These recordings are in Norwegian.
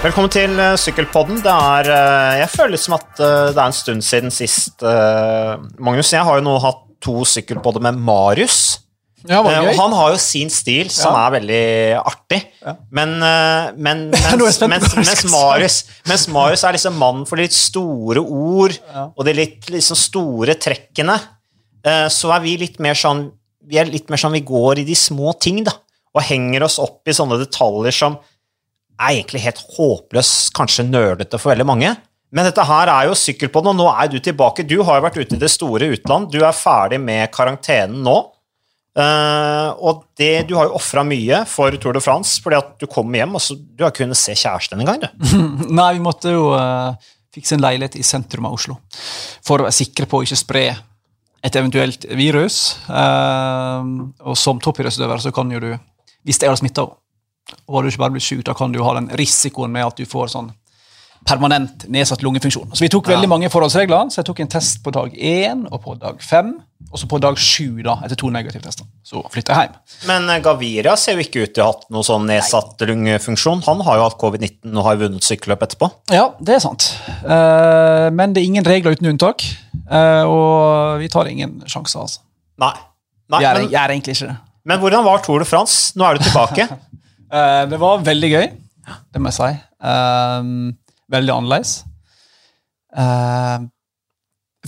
Velkommen til uh, Sykkelpodden. Det er, uh, jeg føler litt som at uh, det er en stund siden sist. Magnus, jeg har jo nå hatt to sykkelpodder med Marius. Ja, og han har jo sin stil, som Ja. er veldig artig. Ja. Men, men mens, mens, mens. Marius, mens Marius er liksom mannen for de litt store ord og de litt liksom store trekkene, eh, så er vi litt mer sånn vi er litt mer sånn vi går i de små ting, da, og henger oss opp i sånne detaljer som er egentlig helt håpløs, kanskje nølete for veldig mange. Men dette her er jo sykkelpodden, og nå er du tilbake. Du har jo vært ute i det store utland. Du er ferdig med karantenen nå. Uh, og det, du har jo ofra mye for Tour de France, fordi at du kommer hjem og så, du har kunnet se kjæresten en gang, du. Nei, vi måtte jo uh, fikse en leilighet i sentrum av Oslo. For å være sikre på å ikke spre et eventuelt virus. Uh, og som toppidrettsutøver så kan jo du, hvis jeg har smitta og har du ikke bare blitt syk, da kan du ha den risikoen med at du får sånn permanent nedsatt lungefunksjon. Så vi tok veldig mange forholdsregler. Så jeg tok en test på dag én og på dag fem. Og så på dag sju, da, etter to negative tester. Så flytta jeg hjem. Men Gavira ser jo ikke ut til å ha hatt noe sånn nedsatt lungefunksjon. Han har jo hatt covid-19 og har vunnet sykkelløp etterpå. Ja, det er sant. Eh, men det er ingen regler uten unntak. Eh, og vi tar ingen sjanser, altså. Nei. Nei jeg, er, men, jeg er egentlig ikke det. men hvordan var Tour de France? Nå er du tilbake. Eh, det var veldig gøy, det må jeg si. Eh, veldig annerledes. Eh,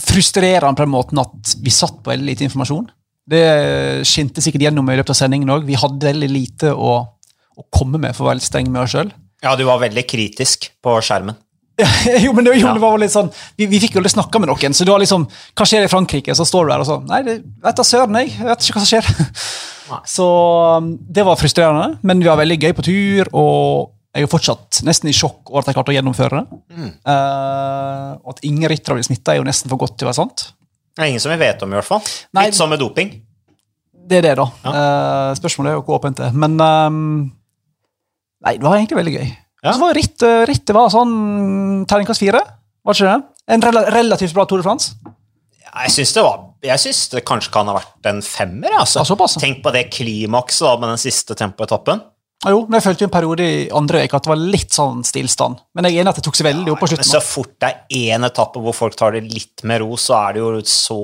frustrerende på den måten at vi satt på veldig lite informasjon. Det skinte sikkert gjennom i løpet av sendingen òg. Vi hadde veldig lite å, å komme med for å være litt streng med oss sjøl. Ja, du var veldig kritisk på skjermen. jo, men det, jo, det var litt sånn, vi, vi fikk jo aldri snakka med noen. så det var liksom, Hva skjer i Frankrike? Så står du der og sånn Nei, det vet da søren, jeg. Jeg vet ikke hva som skjer. Nei. Så um, det var frustrerende, men vi var veldig gøy på tur. Og jeg er fortsatt nesten i sjokk over at jeg klarte å gjennomføre det. Mm. Uh, og at ingen ryttere blir smitta, er jo nesten for godt til å være sant. Det er ingen som vi vet om, i hvert fall. Nei. Litt som med doping. Det er det, da. Ja. Uh, spørsmålet er jo hvor åpent det er. Men um, Nei, det var egentlig veldig gøy. Ja. Så var ritt, eh, var sånn terningkast fire. Var ikke det? En rel relativt bra Tour de France. Jeg syns det, det kanskje kan ha vært en femmer. Altså. Ja. Tenk på det klimakset med den siste tempoetappen. Ja, Jo, men jeg følte jo en periode i andre veka at det var litt sånn stillstand. Men jeg er enig at det tok seg veldig opp på Men slutten. så fort det er én etappe hvor folk tar det litt med ro, så er det jo så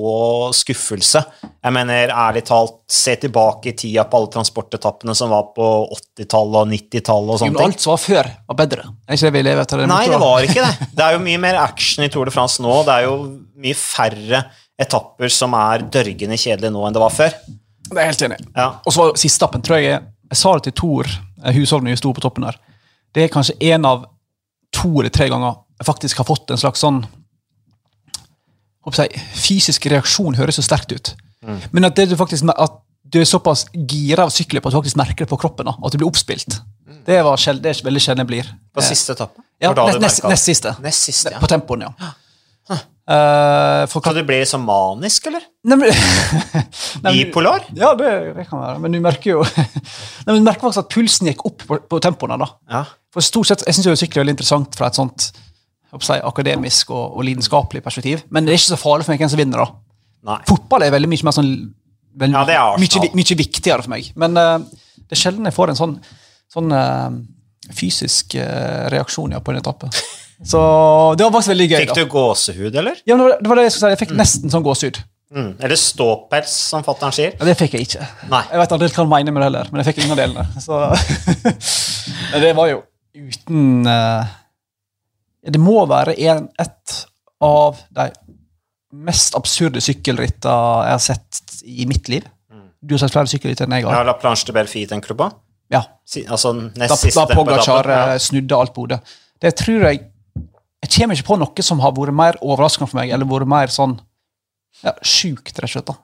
skuffelse. Jeg mener, ærlig talt, se tilbake i tida på alle transportetappene som var på 80-tallet og 90-tallet og sånne ting. alt som var før, var bedre. Er ikke det vi lever etter? Nei, det var ikke det. Det er jo mye mer action i Tour de France nå. Det er jo mye færre etapper som er dørgende kjedelige nå enn det var før. Det er jeg helt enig. i. Ja. Og så var siste appen, tror jeg Jeg sa det til Tor husholdningen vi sto på toppen der. Det er kanskje én av to eller tre ganger jeg faktisk har fått en slags sånn jeg, Fysisk reaksjon høres så sterkt ut. Mm. Men at, det du faktisk, at du er såpass gira av sykler på at du faktisk merker det på kroppen. Da, at du blir oppspilt. Det, var det er veldig sjelden jeg blir. På siste etappe. Ja, nest, nest, nest siste. Nest siste, ja. På tempoen, ja. For Så du ble så manisk, eller? Bipolar? Ja, det, det kan være. Men du merker jo Nei, men du merker faktisk at pulsen gikk opp på, på tempoene. da. Ja. For stort sett, Jeg syns sykkel er veldig interessant fra et sånt si, akademisk og, og lidenskapelig perspektiv. Men det er ikke så farlig for meg hvem som vinner. da. Nei. Fotball er veldig mye mer sånn veldig, Ja, det er mye, mye viktigere for meg. Men uh, det er sjelden jeg får en sånn, sånn uh, fysisk reaksjon ja, på en etappe. Så det var faktisk veldig gøy. Fikk du gåsehud, eller? Ja, det var- det jeg skulle si. Jeg fikk nesten sånn gåsehud. Mm. Eller ståpels, som fatter'n sier? Ja, Det fikk jeg ikke. Nei. Jeg vet aldri hva han mener med det heller, men jeg fikk ingen av delene. Så. det var jo uten uh, Det må være en, et av de mest absurde sykkelrittene jeg har sett i mitt liv. Du har sett flere sykkelritt enn jeg Ja, har. La Planche de Belfi, tenker du på? Ja, Si, altså nest Da, siste da Pogacar eh, snudde alt på hodet. Det tror jeg Jeg kommer ikke på noe som har vært mer overraskende for meg, eller vært mer sånn ja, sjukt, rett og slett. da.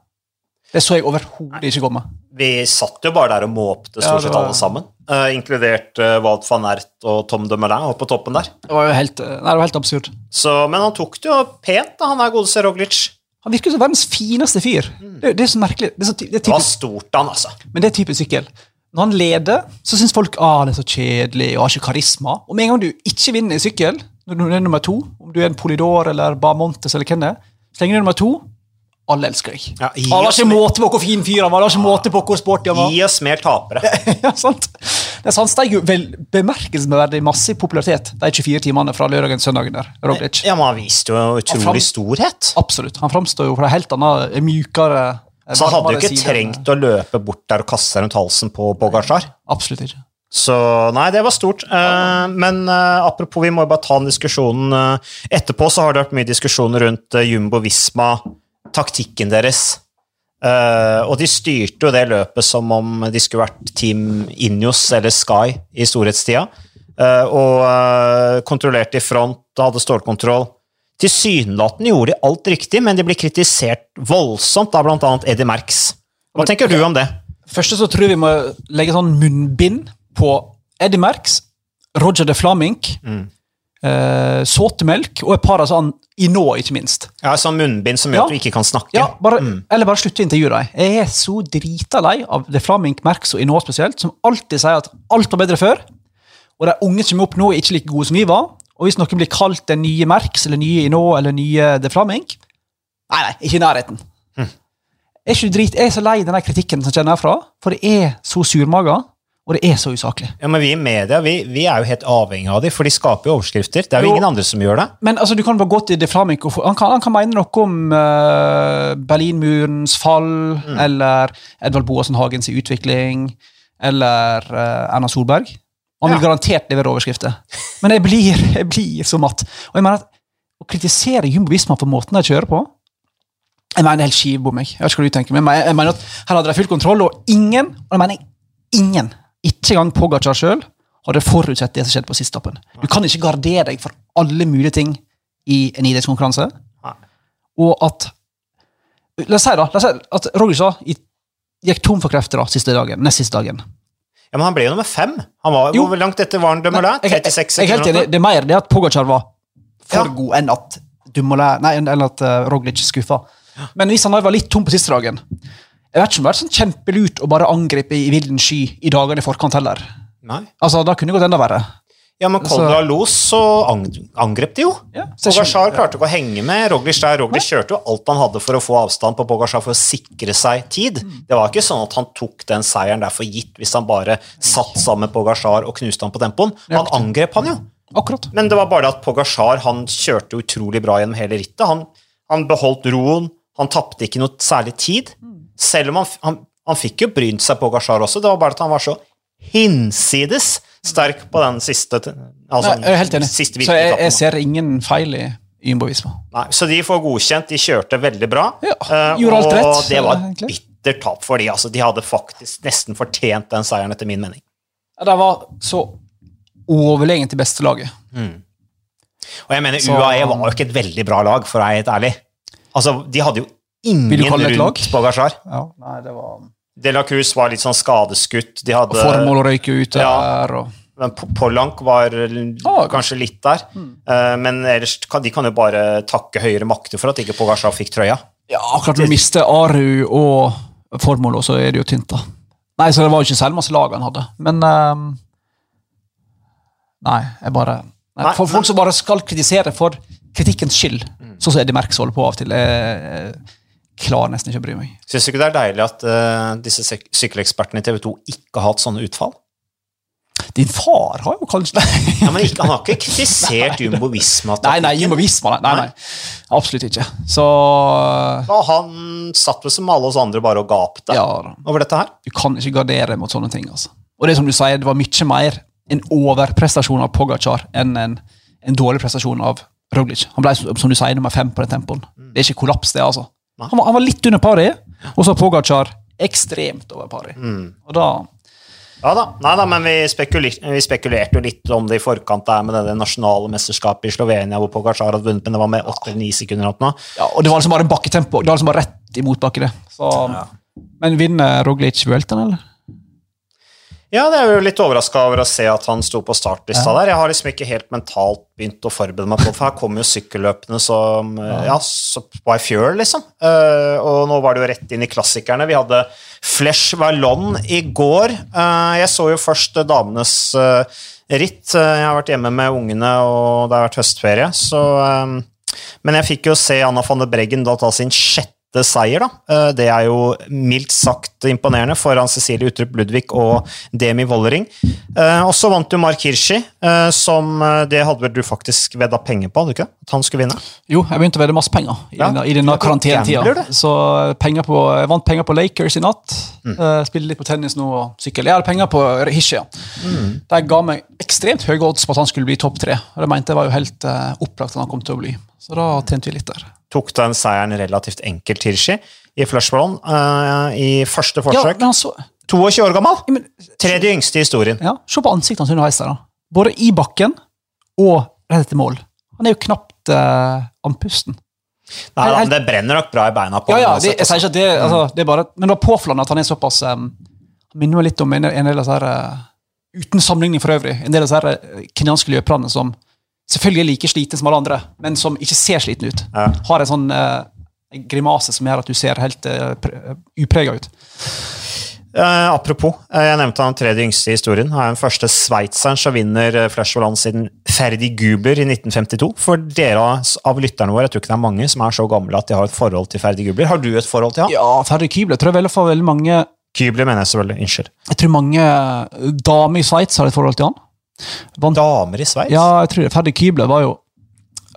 Det så jeg overhodet ikke komme. Vi satt jo bare der og måpte Ja, stort sett var- alle sammen. uh, inkludert uh, Walt van Ert og Tom de Melin oppe på toppen der. Det var jo helt, eh, nei, det var helt absurd. Så, men han tok det jo pent, da, han er godeste Roglic. Han virker som verdens fineste fyr. Det, det er så merkelig. Det er så, det er Det var stort, han, altså. men det er typisk sykkel. Når han leder, så syns folk ah, det er så kjedelig og har ikke karisma. Og med en gang du ikke vinner i sykkel, når du er nummer to, om du er en Polydor eller Bamontes eller hvem det er, så lenge du er nummer to, alle elsker deg. Ja, alle har ikke måte på hvor fin fyr han var, Alle har ikke måte på hvor sporty han var. Gi oss mer tapere. ja, sant? Det er sant, steg jo vel bemerkelsesverdig masse i popularitet de 24 timene fra lørdagen til søndagen der. Roglic. Ja, men han viste jo utrolig storhet. Absolutt. Han framstår jo fra helt annen, mykere Så han hadde jo ikke trengt å løpe bort der og kaste seg rundt halsen på Bogasjar? Absolutt ikke. Så nei, det var stort. Eh, men eh, apropos, vi må jo bare ta den diskusjonen eh, etterpå. Så har det vært mye diskusjoner rundt Jumbo Visma, taktikken deres. Eh, og de styrte jo det løpet som om de skulle vært Team Injos eller Sky i storhetstida. Eh, og kontrollerte i front, hadde stålkontroll. Tilsynelatende gjorde de alt riktig, men de ble kritisert voldsomt av bl.a. Eddie Merx. Hva tenker du om det? Først så tror jeg vi må legge sånn munnbind på Eddie Merx, Roger de Flamink, Mm. eh, såtemelk og et par av sånn i nå, ikke minst. Ja, sånn munnbind som gjør Ja. at du ikke kan snakke. Ja, bare, Eller bare slutte å intervjue dem. Jeg er så drita lei av de Flamink, Merx og Inå spesielt, som alltid sier at alt var bedre før, og de unge som er opp nå, er ikke like gode som vi var. Og hvis noen blir kalt den nye Merx eller nye Inå eller nye De Flamink Nei, nei, ikke i nærheten. Jeg, er ikke drit, jeg er så lei denne kritikken som kjenner herfra, for det er så surmaga, og det er så usaklig. Ja, men Vi i media vi, vi er jo helt avhengig av dem, for de skaper jo overskrifter. Det er jo Jo. ingen andre som gjør det. Men altså, du kan bare gå til De Flamink han, kan, han kan mene noe om uh, Berlinmurens fall, eller Edvald Boasen Hagens utvikling, eller uh, Erna Solberg. Han vil Ja. garantert levere overskrifter. Men jeg blir, jeg blir så matt. Og jeg mener at Å kritisere Jumbo Visma for måten de kjører på Jeg mener det er helt skivbom. Jeg. jeg vet ikke hva du tenker, men jeg mener at her hadde de full kontroll, og ingen, og jeg mener ingen, ikke engang Pogacar sjøl, hadde forutsett det som skjedde på siste etappen. Du kan ikke gardere deg for alle mulige ting i en idrettskonkurranse. Og at La oss si da, la oss si at Roglic sa gikk tom for krefter da, siste dagen, nest siste dagen. Ja, Men han ble jo nummer fem. Han var, Jo. Hvor langt etter var han Dumoulin? Jeg, jeg, 36 jeg er sekunder? enig. Det er mer det at Pogacar var for Ja. god enn at Dumoulin, nei, enn at uh, Roglic skuffa. Men hvis han var litt tom på siste dagen Jeg vet ikke om det har vært sånn kjempelurt å bare angripe i villen sky i dagene i forkant heller. Nei. Altså, Da kunne det gått enda verre. Ja, men Kolda Los så angrep de jo. Ja, skjønner- klarte ikke å henge med Roglic der. Roglic kjørte jo alt han hadde for å få avstand på Pogacar for å sikre seg tid. Mm. Det var ikke sånn at han tok den seieren der for gitt hvis han bare satt sammen med Pogacar og knuste han på tempoen. Han angrep han jo. Akkurat. Men det var bare at Pogasjar han kjørte utrolig bra gjennom hele rittet. Han, han beholdt roen, han tapte ikke noe særlig tid. Selv om han, han, han fikk jo brynt seg på Gashar også, det var bare at han var så hinsides sterk på den siste altså, Nei, jeg er helt enig. Så jeg, jeg ser ingen feil i Jumbo Visma. Nei, så de får godkjent, de kjørte veldig bra. Ja, eh, gjorde alt rett. og det var et bittert tap for de, altså. De hadde faktisk nesten fortjent den seieren, etter min mening. Ja, De var så overlegent til beste laget. Og jeg mener, Så- UAE var jo ikke et veldig bra lag, for å være helt ærlig. Altså, De hadde jo ingen rundt Bagasjar. Ja, nei, det var... De La Cruz var litt sånn skadeskutt. De hadde, Formål å røyke ut Ja. der, og men Pollank var Ah, kanskje litt der. Mm. Eh, men ellers kan de kan jo bare takke høyere makter for at ikke Pogacar fikk trøya. Ja, akkurat når du mister Aru og formålet, så er det jo tynt, da. Nei, så det var jo ikke Selmas lag han hadde, men um, Nei, jeg bare nei, Nei, For folk som bare skal kritisere for kritikkens skyld, Mm. sånn som Eddie Merckx holder på av og til, jeg, jeg klarer nesten ikke å bry meg. Syns du ikke det er deilig at uh, disse syk- sykkelekspertene i TV 2 ikke har hatt sånne utfall? Din far har jo kanskje Ja, men ikke, Han har ikke kritisert Jumbo Visma. Nei, nei, Jimbo Visma, nei, nei, nei. Absolutt ikke. Så Og han satt vel som alle oss andre bare og gapte ja, over dette her. du kan ikke gardere mot sånne ting. altså. Og det som du sier, det var mye mer en overprestasjon av Pogacar enn en, en dårlig prestasjon av Roglic. Han ble som du sier, nummer fem på den tempoen. Det er ikke kollaps, det. altså. Han var, han var litt under paret, og så Pogacar ekstremt over paret. Og da Ja da, nei da, men vi, spekuler, vi spekulerte jo litt om det i forkant der med det, nasjonale mesterskapet i Slovenia, hvor Pogacar hadde vunnet, men det var med åtte eller ni sekunder. ja, Og det var liksom bare bakketempo. Det var liksom bare rett i motbakke, det. Så, Men vinner Roglic Vuelten, eller? Ja, det er jo litt overraska over å se at han sto på startlista der. Jeg har liksom ikke helt mentalt begynt å forberede meg på det, for her kommer jo sykkelløpene som ja, så på ei fjøl, liksom. Uh, og nå var det jo rett inn i klassikerne. Vi hadde Flesh Vallon i går. Uh, jeg så jo først eh, damenes uh, ritt. Eh, jeg har vært hjemme med ungene, og det har vært høstferie, så eh, Men jeg fikk jo se Anna van de Breggen da ta sin sjette seier, da. Eh, Det er jo mildt sagt imponerende foran Cecilie Utrup Ludvig og Demi Wollering. Eh, Og så vant jo Mark Hirschi, eh, som det hadde vel du faktisk vedda penger på, hadde du ikke? At han skulle vinne? Jo, jeg begynte å vedde masse penger i, Ja, denne, i denne karantenetida. Så penger på, jeg vant penger på Lakers i natt. Mm. Spiller litt på tennis nå og sykkel. Jeg hadde penger på Hirschi. Mm. De ga meg ekstremt høye odds på at han skulle bli topp tre. Og det mente jeg var jo helt opplagt at han kom til å bli. Så da tjente vi litt der. Tok den seieren relativt enkelt, Hirschi, i flashballon uh, i første Ja, forsøk. men så, 22 år gammel! ja, men, Tredje yngste i historien. ja, Se på ansiktet hans underveis. der da. Både i bakken og rett etter mål. Han er jo knapt uh, andpusten. Nei, Helt- men det brenner nok bra i beina på Ja, ja, det, jeg sier ikke at det, altså, det er bare, Men det var påfallende at han er såpass um, minner meg litt om en, en del av disse her, uh, Uten sammenligning for øvrig, en del av disse her, kenyanske løperne som selvfølgelig like sliten som alle andre, men som ikke ser sliten ut. Ja. Har en sånn uh, grimase som gjør at du ser helt uh, uprega ut. Eh, apropos, eh, jeg nevnte han tredje yngste i historien. Han er den første sveitseren som vinner uh, Flash Volant siden Ferdi Gubler i 1952. For dere av- lytterne våre, jeg tror ikke det er mange som er så gamle at de har et forhold til Ferdi Gubler. Har du et forhold til han? Ja, Ferdig Kybler tror jeg vel for veldig mange Kybler mener jeg selvfølgelig. Unnskyld. Jeg tror mange damer i Sveits har et forhold til han. Vant Damer i Sveits? Ja, jeg tror det. Ferdig Kybler var jo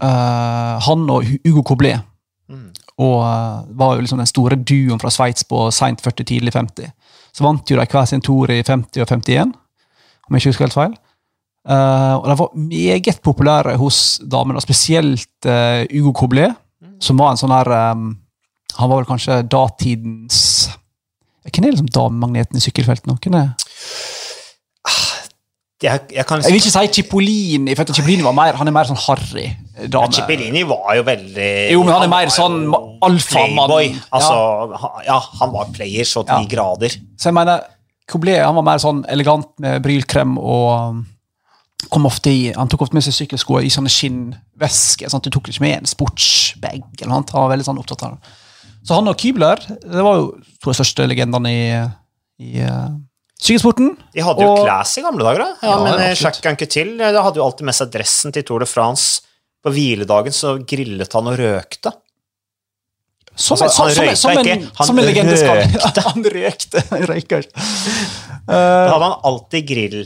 uh, Han og Hugo Coblet. Mm. Og uh, var jo liksom den store duoen fra Sveits på seint 40, tidlig 50. Så vant jo de hver sin tour i 50 og 51, om jeg ikke husker helt feil. Uh, og de var meget populære hos damene, spesielt Hugo Coblet, som var en sånn her um, Han var vel kanskje datidens Hvem er liksom damemagneten i sykkelfeltet? Hvem er Jeg, jeg kan Jeg vil ikke si Cipollini, for Cipollini var mer, han er mer sånn harry dame. Cipollini var jo veldig Jo, men han er mer sånn alfamann. Altså, ja. ja, han var player så til Ja. grader. Så jeg mener, Coblet han var mer sånn elegant med brylkrem og um, kom ofte i, Han tok ofte med seg sykkelsko i sånne skinnvesker. Sånn du tok ikke med en sportsbag. eller noe. Han var veldig sånn opptatt av det. Så han og Kybler det var jo to av de største legendene i, i uh, sykkelsporten. De hadde jo Og- class i gamle dager, da. Ja, Ja, men eh, ikke Jacques Anquetil hadde jo alltid med seg dressen til Tour de France. På hviledagen så grillet han og røkte. Som, Altså, som, han som, røykte som, en, ikke, han som en legende skal. Han røykte. Han røyker ikke. Da hadde han alltid grill,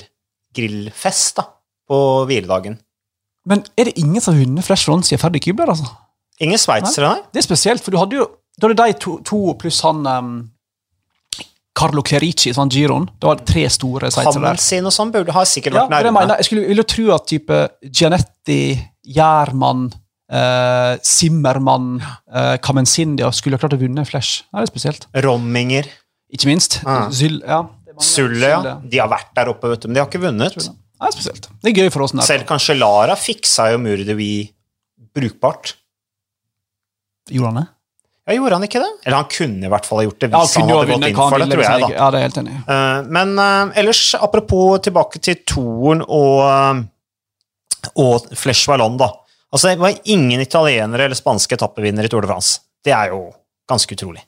grillfest da, på hviledagen. Men er det ingen som har vunnet Flash Run siden Ferdig Kybler? altså? Ingen sveitsere, nei? Det er spesielt, for du hadde jo Da det de to, to pluss han um, Carlo Clerici, sånn Giron. Det var tre store sveitsere der. Hamilton og sånn burde ha sikkert Ja, vært det jeg, mener, jeg skulle, vil jo tro at type Gianetti, Gjermann, eh, Zimmermann, eh, Kamensindia skulle ha klart å vinne Flash. Det er spesielt. Romminger, Ikke minst. Ah. Zyl, ja. Sulle, ja. De har vært der oppe, vet du, men de har ikke vunnet. Ja, det er spesielt. Det er gøy for oss. Selv kanskje Lara fiksa jo Murdevi brukbart. Gjorde han det? Ja, gjorde han ikke det? Eller han kunne i hvert fall ha gjort det Ja, hvis han kunne jo ha hadde gått inn for det, tror jeg. da. Ja, det er helt enig. Eh, Men uh, ellers, apropos tilbake til toren og, eh, og Flesh Vallon, da. Altså, det var ingen italienere eller spanske etappevinnere i Tour de France. Det er jo ganske utrolig.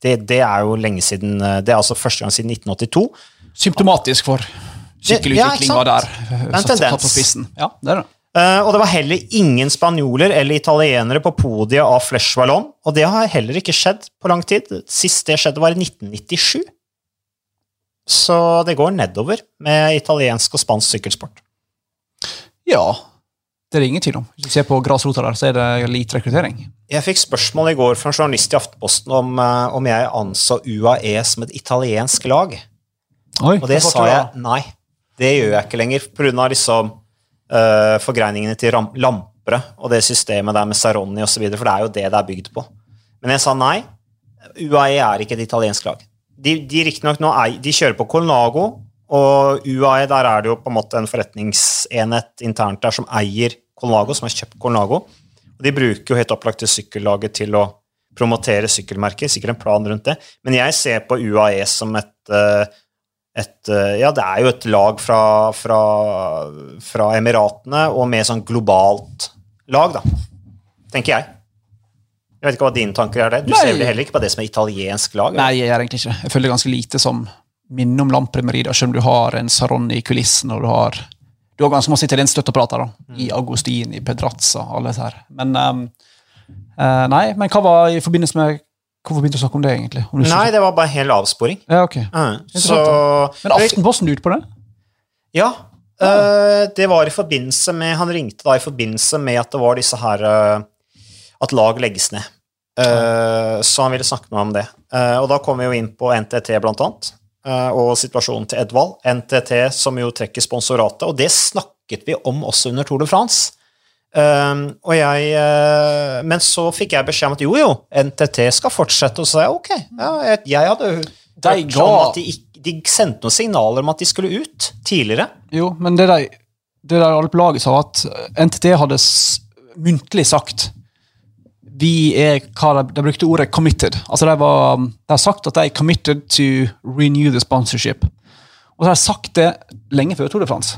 Det, det er jo lenge siden Det er altså første gang siden 1982. Symptomatisk for Ja, ikke sykkelutvikling sant? var der. er en tendens. Ja, det er det. Eh, og det var heller ingen spanjoler eller italienere på podiet av Flesh Wallon. og det har heller ikke skjedd på lang tid. Sist det skjedde, var i 1997. Så det går nedover med italiensk og spansk sykkelsport. Ja, det er det ingen tvil om. Hvis du ser på grasrota der, så er det lite rekruttering. Jeg fikk spørsmål i går fra en journalist i Aftenposten om, uh, om jeg anså UAE som et italiensk lag. Oi, Og det sa jeg nei, det gjør jeg ikke lenger, pga. Liksom, uh, forgreiningene til ram Lampre og det systemet der med Saronni osv., for det er jo det det er bygd på. Men jeg sa nei, UAE er ikke et italiensk lag. De, de nå er, de kjører på Colnago, og UAE der er det jo på en måte en forretningsenhet internt der som eier Colnago, som har kjøpt Colnago. Og de bruker jo helt opplagt sykkellaget til å promotere sykkelmerker, sikkert en plan rundt det. Men jeg ser på UAE som et, eh, et eh, Ja, det er jo et lag fra, fra, fra Emiratene, og med sånn globalt lag, da. Tenker jeg. Jeg vet ikke hva dine tanker er det. Du Nei. ser vel heller ikke på det som er italiensk lag? eller? Nei, jeg gjør egentlig ikke Jeg føler det ganske lite som minner om Lampremerida, selv om du har en Saronni i kulissen, og du har du har ganske masse italienskstøtteapparater støtteapparater, da. I Agostini, Pedrazza, alle disse her. Men um, uh, Nei, men hva var i forbindelse med Hvorfor begynte du å snakke om det, egentlig? Om Nei, det var bare en hel avsporing. Ja, ok. Mm. Så Men Aftenposten lurte på det? Ja. eh, det var i forbindelse med Han ringte da i forbindelse med at det var disse her eh, At lag legges ned. Eh, så han ville snakke med meg om det. Og da kom vi jo inn på NTT, blant annet. og situasjonen til Edvald. NTT som jo trekker sponsoratet. Og det snakket vi om også under Tour de France. Eh, og jeg, uh, men så fikk jeg beskjed om at jo, jo, NTT skal fortsette. Og så sa jeg ok. Ja, jeg, jeg hadde De hørt ga- om at de, de sendte noen signaler om at de skulle ut tidligere. Jo, men det de, det de alle på laget sa, at NTT hadde s muntlig sagt vi er, hva de, de brukte ordet 'committed'. Altså De var, de har sagt at de er committed to renew the sponsorship. Og så har de sagt det lenge før Tour de France.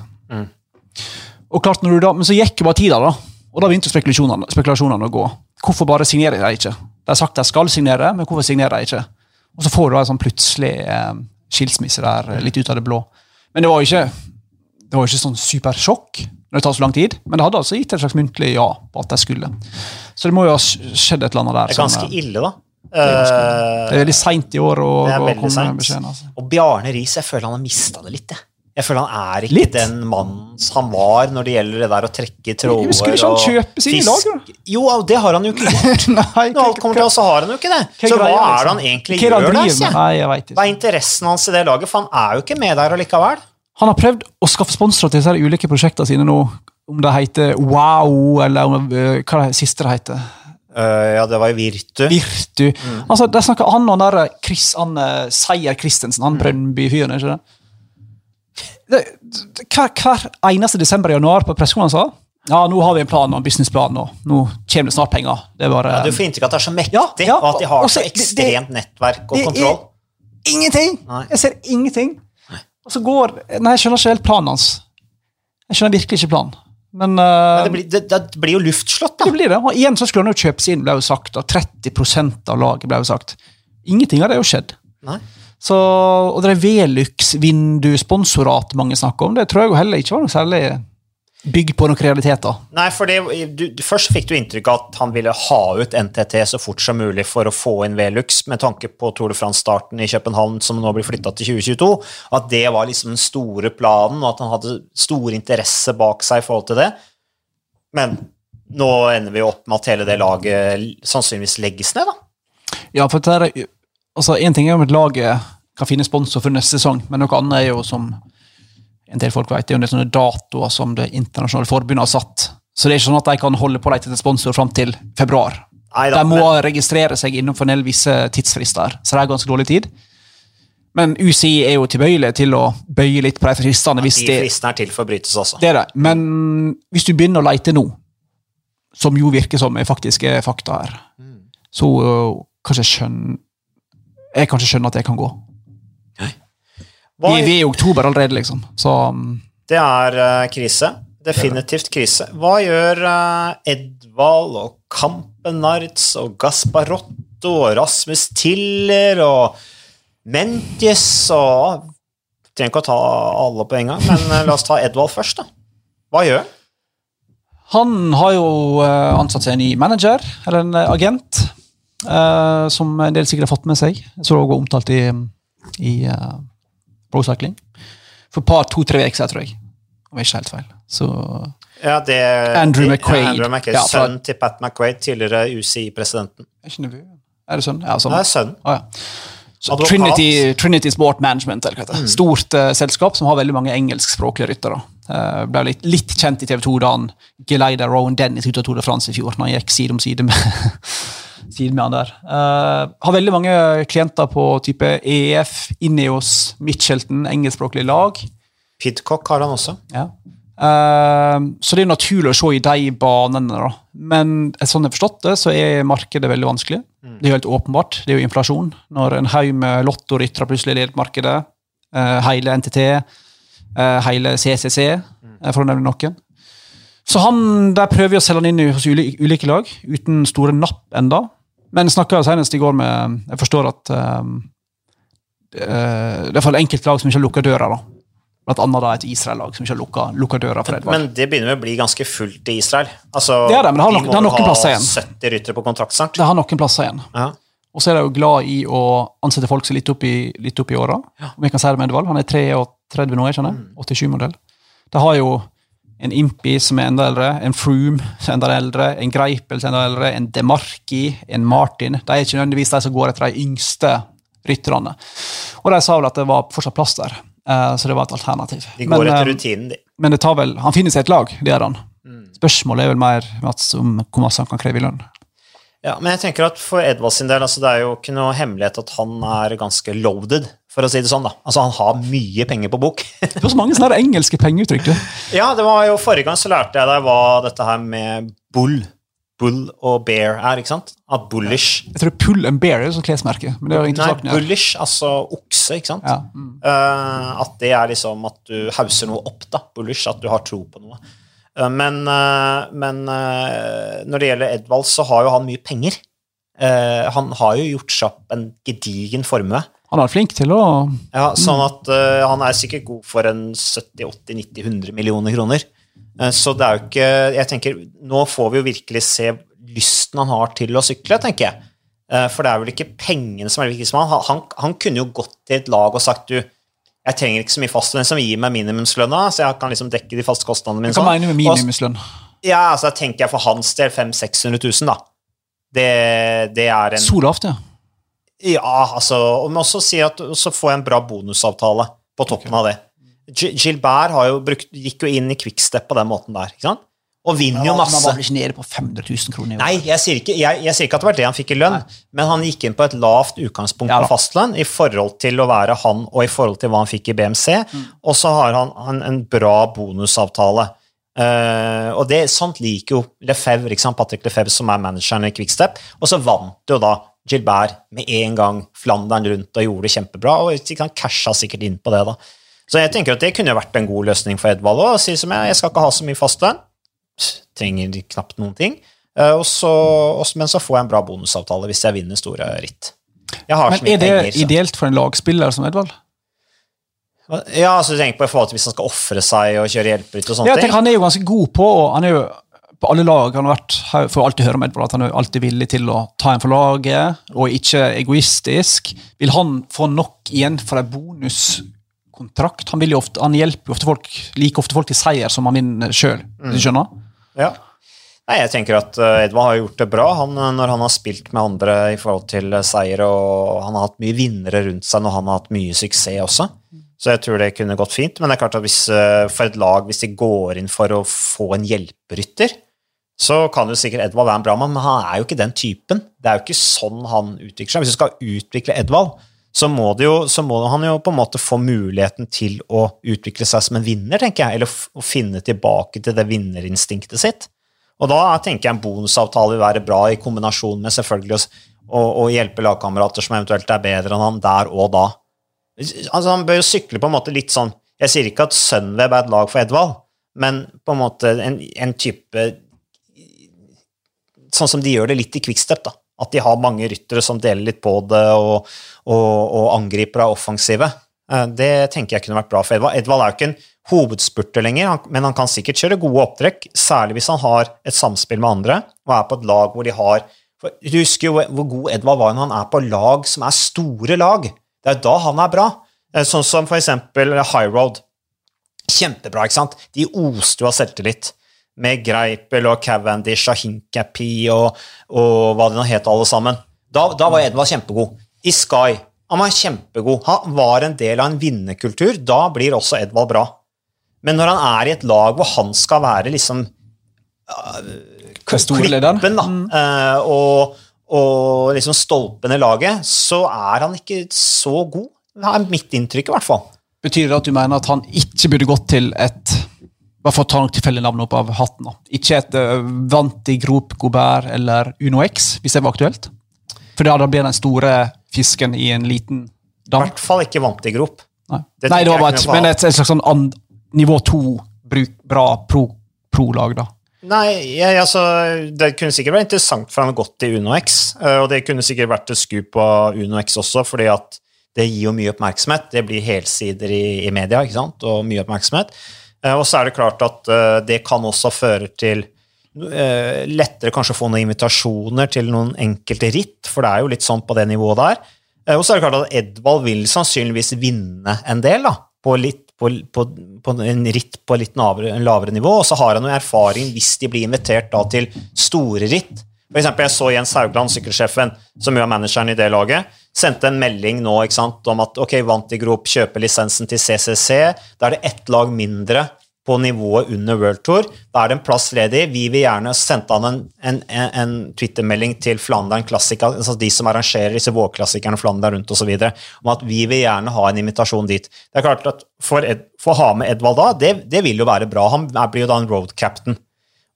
Og klart når du da, Men så gikk jo bare tida, da. Og da begynte spekulasjonene, spekulasjonene å gå. Hvorfor bare signerer de ikke? De har sagt de skal signere, men hvorfor signerer de ikke? Og så får du da en sånn plutselig eh, skilsmisse der, eh, litt ut av det blå. Men det var jo ikke det var ikke sånn supersjokk når det tar så lang tid, men det hadde altså gitt et slags muntlig ja på at de skulle. Så det må jo ha skjedd et eller annet der. Det er ganske eh, ille, da. det er ganske- Eh, det er veldig seint i år å, å komme med beskjeden. Altså. Og Bjarne Riis, jeg føler han har mista det litt. Jeg. Jeg føler han er ikke Litt? den mannen han var når det gjelder det der å trekke tråder Skulle ikke han kjøpe sine laget, Jo, det har han jo ikke gjort. Nei, Når alt kommer til oss, så har han jo ikke det. Så hva er det han egentlig Hva gjør der? Hva er interessen hans i det laget? For han er jo ikke med der allikevel. Han har prøvd å skaffe sponsorer til disse ulike prosjektene sine nå. Om det heter Wow, eller om, uh, hva det siste det heter. Uh, ja, det var jo Virtu. Virtu. Mm. Altså, der snakker Han og han der Chris, han, eh, Seier Christensen, Mm. han Brønnby-fyren, er ikke det? Hver, hver eneste desember i januar på pressekonferanser Ja, nå har vi en plan og en businessplan, og nå kommer det snart penger. Det bare Ja, du får inntrykk av at det er så mektig, Ja, ja, og at de har og så- ekstremt det- nettverk og det er- Ingenting! Nei. Jeg ser ingenting. Og så går Nei, jeg skjønner ikke helt planen hans. Jeg skjønner virkelig ikke planen. Men, uh, Men det blir, det, det blir jo luftslott, da. det blir det. Og igjen så skulle han jo kjøpes inn, ble jo sagt. Og 30% av laget ble jo sagt. Ingenting av det har jo skjedd. Nei. Så, og det er Velux-vindu-sponsorat mange snakker om. Det tror jeg heller ikke var noe særlig bygd på noen realiteter. Nei, for det, du, Først fikk du inntrykk av at han ville ha ut NTT så fort som mulig for å få inn Velux, med tanke på Tour de France-starten i København, som nå blir flytta til 2022. At det var liksom den store planen, og at han hadde stor interesse bak seg i forhold til det. Men nå ender vi opp med at hele det laget sannsynligvis legges ned, da. Ja, for det er, altså, En ting er om et lag kan finne sponsor for neste sesong, men noe annet er jo som en del folk vet, det er jo sånne datoer som det internasjonale forbundet har satt. Så det er ikke sånn at de kan holde på å lete etter sponsor fram til februar. Neida, De må men- registrere seg innenfor en del visse tidsfrister, så det er ganske dårlig tid. Men UCI er jo tilbøyelig til å bøye litt på de fristene. Ja, de fristene er til for å brytes også. det er det. Men hvis du begynner å lete nå, som jo virker som er faktisk er fakta her, så uh, kanskje skjønn... Jeg kanskje skjønner at det kan gå. Vi, vi er i oktober allerede, liksom. Så um, Det er uh, krise. Definitivt krise. Hva gjør uh, Edvald og Kampenarts og Gasparotto og Rasmus Tiller og Mentjes og Trenger ikke å ta alle på en gang, men uh, la oss ta Edvald først, da. Hva gjør han? han har jo ansatt seg en ny manager, eller en agent, øh, som en del sikkert har fått med seg. Så det også omtalt i, i uh, Pro Cycling. For et par, to-tre uker tror jeg. Om jeg ikke helt feil. Så Ja, det, Andrew McQuaid. Andrew McQuaid Ja, Sønnen til Pat McQuaid, tidligere UCI-presidenten. Er? Er det sønnen? Ja, sånn. Det er sønnen. Ah, ja. Så Trinity, Trinity Sport Management, eller hva det Mm. Stort uh, selskap som har veldig mange engelskspråklige ryttere. Uh, ble litt, litt kjent i TV 2 da han geleida Rowan Dennis ut av Tour de France i fjor. når han gikk side om side med, side med han der. Uh, har veldig mange klienter på type EF, Ineos, Mitchelton, engelskspråklige lag. Pidcock har han også. Ja. Uh, så det er naturlig å se i de banene. da. Men sånn jeg har forstått det, så er markedet veldig vanskelig. Det er jo helt åpenbart. Det er jo inflasjon. Når en haug med lottoryttere plutselig leder markedet, eh, hele NTT, eh, hele CCC, eh, for å nevne noen. Så han, der prøver vi å selge han inn hos ulike lag, uten store napp enda. Men snakka senest i går med Jeg forstår at eh, det er i enkelte lag som ikke har lukka døra. da. Blant annet da et Israel-lag som ikke har lukka, døra for Edvard. Men det begynner med å bli ganske fullt i Israel. Altså, Det er det, men det har de nok- må det har noen plasser igjen. 70 ryttere på kontrakt snart. Det har noen plasser igjen. Ja. Og så er de jo glad i å ansette folk som er litt opp i, litt opp i åra. Om jeg kan si det med Edvald. Han er 33 nå, jeg skjønner. 87-modell. De har jo en Impi som er enda eldre, en Froome som er enda eldre, en Greipel som er enda eldre, en Demarki, en Martin. De er ikke nødvendigvis de som går etter de yngste rytterne. Og de sa vel at det var fortsatt plass der, eh, så det var et alternativ. De går Men, etter eh, rutinen, de. men det tar vel, han finner seg et lag, det gjør han. Mm. Spørsmålet er vel mer Mats, om hvor masse han kan kreve i lønn. Ja, men jeg tenker at for Edvard sin del, altså det er jo ikke noe hemmelighet at han er ganske loaded, for å si det sånn. da. Altså Han har mye penger på bok. Det var så mange sånne engelske pengeuttrykk. ja, det var jo Forrige gang så lærte jeg deg hva dette her med bull bull og bear er, ikke sant? At bullish Jeg tror pull and bear er et klesmerke. men det er Nei, bullish, altså okse, ikke sant? Ja. Mm. Uh, at det er liksom at du hauser noe opp, da. Bullish, at du har tro på noe. Uh, men uh, men når det gjelder Edvald, så har jo han mye penger. Han har jo gjort seg opp en gedigen formue. Han er flink til å Ja, sånn at eh, han er sikkert god for en 70-80-90-100 millioner kroner. Eh, så det er jo ikke Jeg tenker, nå får vi jo virkelig se lysten han har til å sykle, tenker jeg. Eh, for det er vel ikke pengene som er det viktigste. Han, han, han kunne jo gått til et lag og sagt du, jeg trenger ikke så mye fastlønn som gir meg minimumslønna, så jeg kan liksom dekke de faste kostnadene mine. Hva mener du med minimumslønn? Ja, altså jeg tenker jeg for hans del 500 600 000, da. Det, det er en Så lavt, ja. ja, altså, og også si at så får jeg en bra bonusavtale på toppen av det. Gi- Gilbert har jo brukt, gikk jo inn i quickstep på den måten der, ikke sant? Og vinner jo masse. vel ikke nede på 500 000 kroner? i året? Nei, jeg sier, ikke, jeg, jeg sier ikke at det var det han fikk i lønn, men han gikk inn på et lavt utgangspunkt Ja på fastlønn i forhold til å være han og i forhold til hva han fikk i BMC, Mm. og så har han, han en bra bonusavtale. Uh, og det sånt liker jo Lefebvre, ikke sant? Patrick Lefebvre, som er manageren i Quickstep, og så vant jo da Gilbert med en gang Flandern rundt og gjorde det kjempebra, og han casha sikkert inn på det, da. Så jeg tenker at det kunne vært en god løsning for Edvald òg. Si som jeg, jeg skal ikke ha så mye fastlønn. Trenger knapt noen ting. Eh, og så, men så får jeg en bra bonusavtale hvis jeg vinner store ritt. Men er det penger, ideelt for en lagspiller som Edvald? Ja, altså tenker på hvis han skal ofre seg og kjøre hjelperitt og sånne ting? han er jo ganske god på og han er jo på alle lag han har vært, får alltid høre om Edvard at han er alltid villig til å ta en for laget, og ikke egoistisk. Vil han få nok igjen for en bonuskontrakt? Han, vil jo ofte, han hjelper ofte folk, like ofte folk til seier som han vinner sjøl. Du skjønner? Ja. Nei, jeg tenker at eh, Edvard har gjort det bra han, eh, når han har spilt med andre i forhold til eh, seier, og han har hatt mye vinnere rundt seg når han har hatt mye suksess også. Så jeg tror det kunne gått fint. Men det er klart at hvis, for et lag, hvis de går inn for å få en hjelperytter, så kan jo sikkert Edvard være en bra mann, men han er jo ikke den typen. Det er jo ikke sånn han utvikler seg. Hvis du skal utvikle Edvard, så må, jo, så må han jo på en måte få muligheten til å utvikle seg som en vinner, tenker jeg, eller å finne tilbake til det vinnerinstinktet sitt. Og da tenker jeg en bonusavtale vil være bra i kombinasjon med selvfølgelig å, å hjelpe lagkamerater som eventuelt er bedre enn han der og da. Altså Han bør jo sykle på en måte litt sånn Jeg sier ikke at Sunweb er et lag for Edvald, men på en måte en, en type Sånn som de gjør det litt i Quickstep, da. At de har mange ryttere som deler litt på det, og, og, og angriper er offensive. Eh, Det tenker jeg kunne vært bra for Edvald. Edvald er jo ikke en hovedspurter lenger, men han kan sikkert kjøre gode opptrekk, særlig hvis han har et samspill med andre og er på et lag hvor de har for Du husker jo hvor god Edvald var når han er på lag som er store lag. Det er da han er bra. Eh, Sånn som for eksempel High Road. Kjempebra, ikke sant? De oste jo av selvtillit. Med Greipel og Cavendish og Hinkapi og, og hva det nå het, alle sammen. Da, da var Edvard kjempegod. I Sky. Han var kjempegod. Han var en del av en vinnerkultur. Da blir også Edvald bra. Men når han er i et lag hvor han skal være liksom uh, klippen, da, eh, og, og liksom stolpen i laget, så er han ikke så god. Det er mitt inntrykk, i hvert fall. Betyr det at du mener at han ikke burde gått til et bare for å ta noen tilfeldige navn opp av hatten. Ikke et uh, Vanti, Grop, Gobert eller Uno X, hvis det var aktuelt? For da blir den store fisken i en liten dam. I hvert fall ikke Vanti grop. Nei, Det Nei det var bare et, men et, et slags sånn and, nivå to bruk, bra pro- pro-lag, da. Nei, jeg, altså, det kunne sikkert vært interessant for han å gått til Uno X, eh, og det kunne sikkert vært et skup av Uno X også, fordi at det gir jo mye oppmerksomhet. Det blir helsider i, i media, ikke sant, og mye oppmerksomhet. Eh, Og så er det klart at eh, det kan også føre til eh, lettere kanskje å få noen invitasjoner til noen enkelte ritt, for det er jo litt sånn på det nivået der. Og så er det klart at Edvald vil sannsynligvis vinne en del, da, på, litt, på, på, på en ritt på litt lavere, lavere nivå, og så har han jo erfaring hvis de blir invitert da til store ritt. For eksempel, jeg så Jens Haugland, sykkelsjefen, som jo er manageren i det laget, sendte en melding nå ikke sant, om at ok, Vantigrop kjøper lisensen til CCC. Da er det ett lag mindre på nivået under World Tour. Da er det en plass ledig. Vi vil gjerne sendte han en, en, en Twitter-melding til Flandern Classic, altså de som arrangerer disse vårklassikerne Flandern rundt osv., om at vi vil gjerne ha en invitasjon dit. Det er klart at for å ha med Edvald da, det, det, vil jo være bra. Han blir jo da en road captain.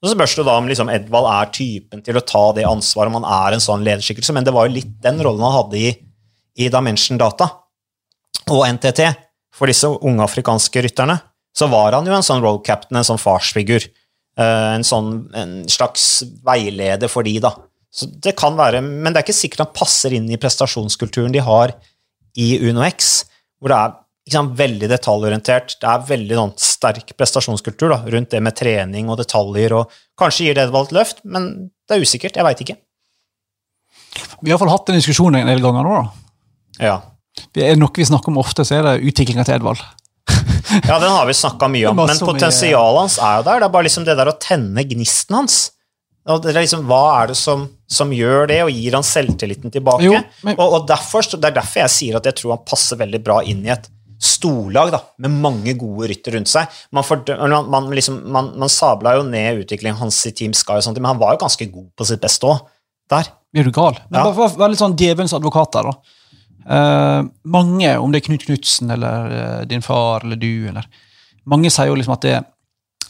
Så spørs det da om liksom Edvald er typen til å ta det ansvaret, om han er en sånn lederskikkelse, men det var jo litt den rollen han hadde i, i Dimension Data og NTT for disse unge afrikanske rytterne så var han jo en sånn road captain, en sånn farsfigur. Eh, en sånn en slags veileder for de, da. Så det kan være, Men det er ikke sikkert han passer inn i prestasjonskulturen de har i UnoX, hvor det er sant, veldig detaljorientert. Det er veldig noen, sterk prestasjonskultur da, rundt det med trening og detaljer. og Kanskje gir det et løft, men det er usikkert. Jeg veit ikke. Vi har iallfall hatt den diskusjonen en del ganger nå. da. Ja. Det Er noe vi snakker om ofte, så er det utviklinga til Edvald ja, den har vi snakka mye om, men potensialet hans er jo der. Det er bare liksom det der å tenne gnisten hans. Og det er liksom, Hva er det som, som gjør det, og gir han selvtilliten tilbake? Jo, men... og, og derfor, Det er derfor jeg sier at jeg tror han passer veldig bra inn i et storlag da, med mange gode rytter rundt seg. Man, for, man, liksom, man, man sabla jo ned utviklingen hans i Team Sky, og sånt, men han var jo ganske god på sitt beste òg. Der. Blir du gal? Men ja. Vær, vær litt sånn djevelens advokat der, da. Uh, mange, om det er Knut Knutsen eller uh, din far eller du eller Mange sier jo liksom at det,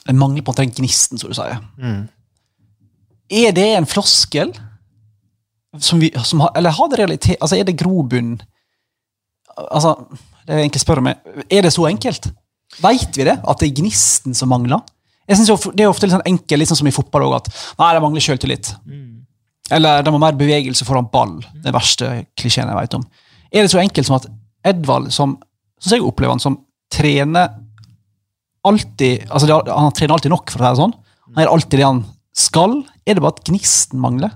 det mangler på den gnisten, som du sier. Mm. Er det en floskel? Som vi, som har, eller har det realitet Altså, er det grobunn Altså, det er egentlig spør meg, er det så enkelt? Veit vi det? At det er gnisten som mangler? Jeg synes Det er ofte litt sånn enkelt, litt sånn som i fotball òg, at nei, det mangler sjøltillit. Mm. Eller det må mer bevegelse foran ball. Den verste klisjeen jeg vet om. Er det så enkelt som at Edvald, som, som jeg opplever han som trener alltid altså det, Han trener alltid nok, for å si det sånn. Han gjør alltid det han skal. Er det bare at gnisten mangler?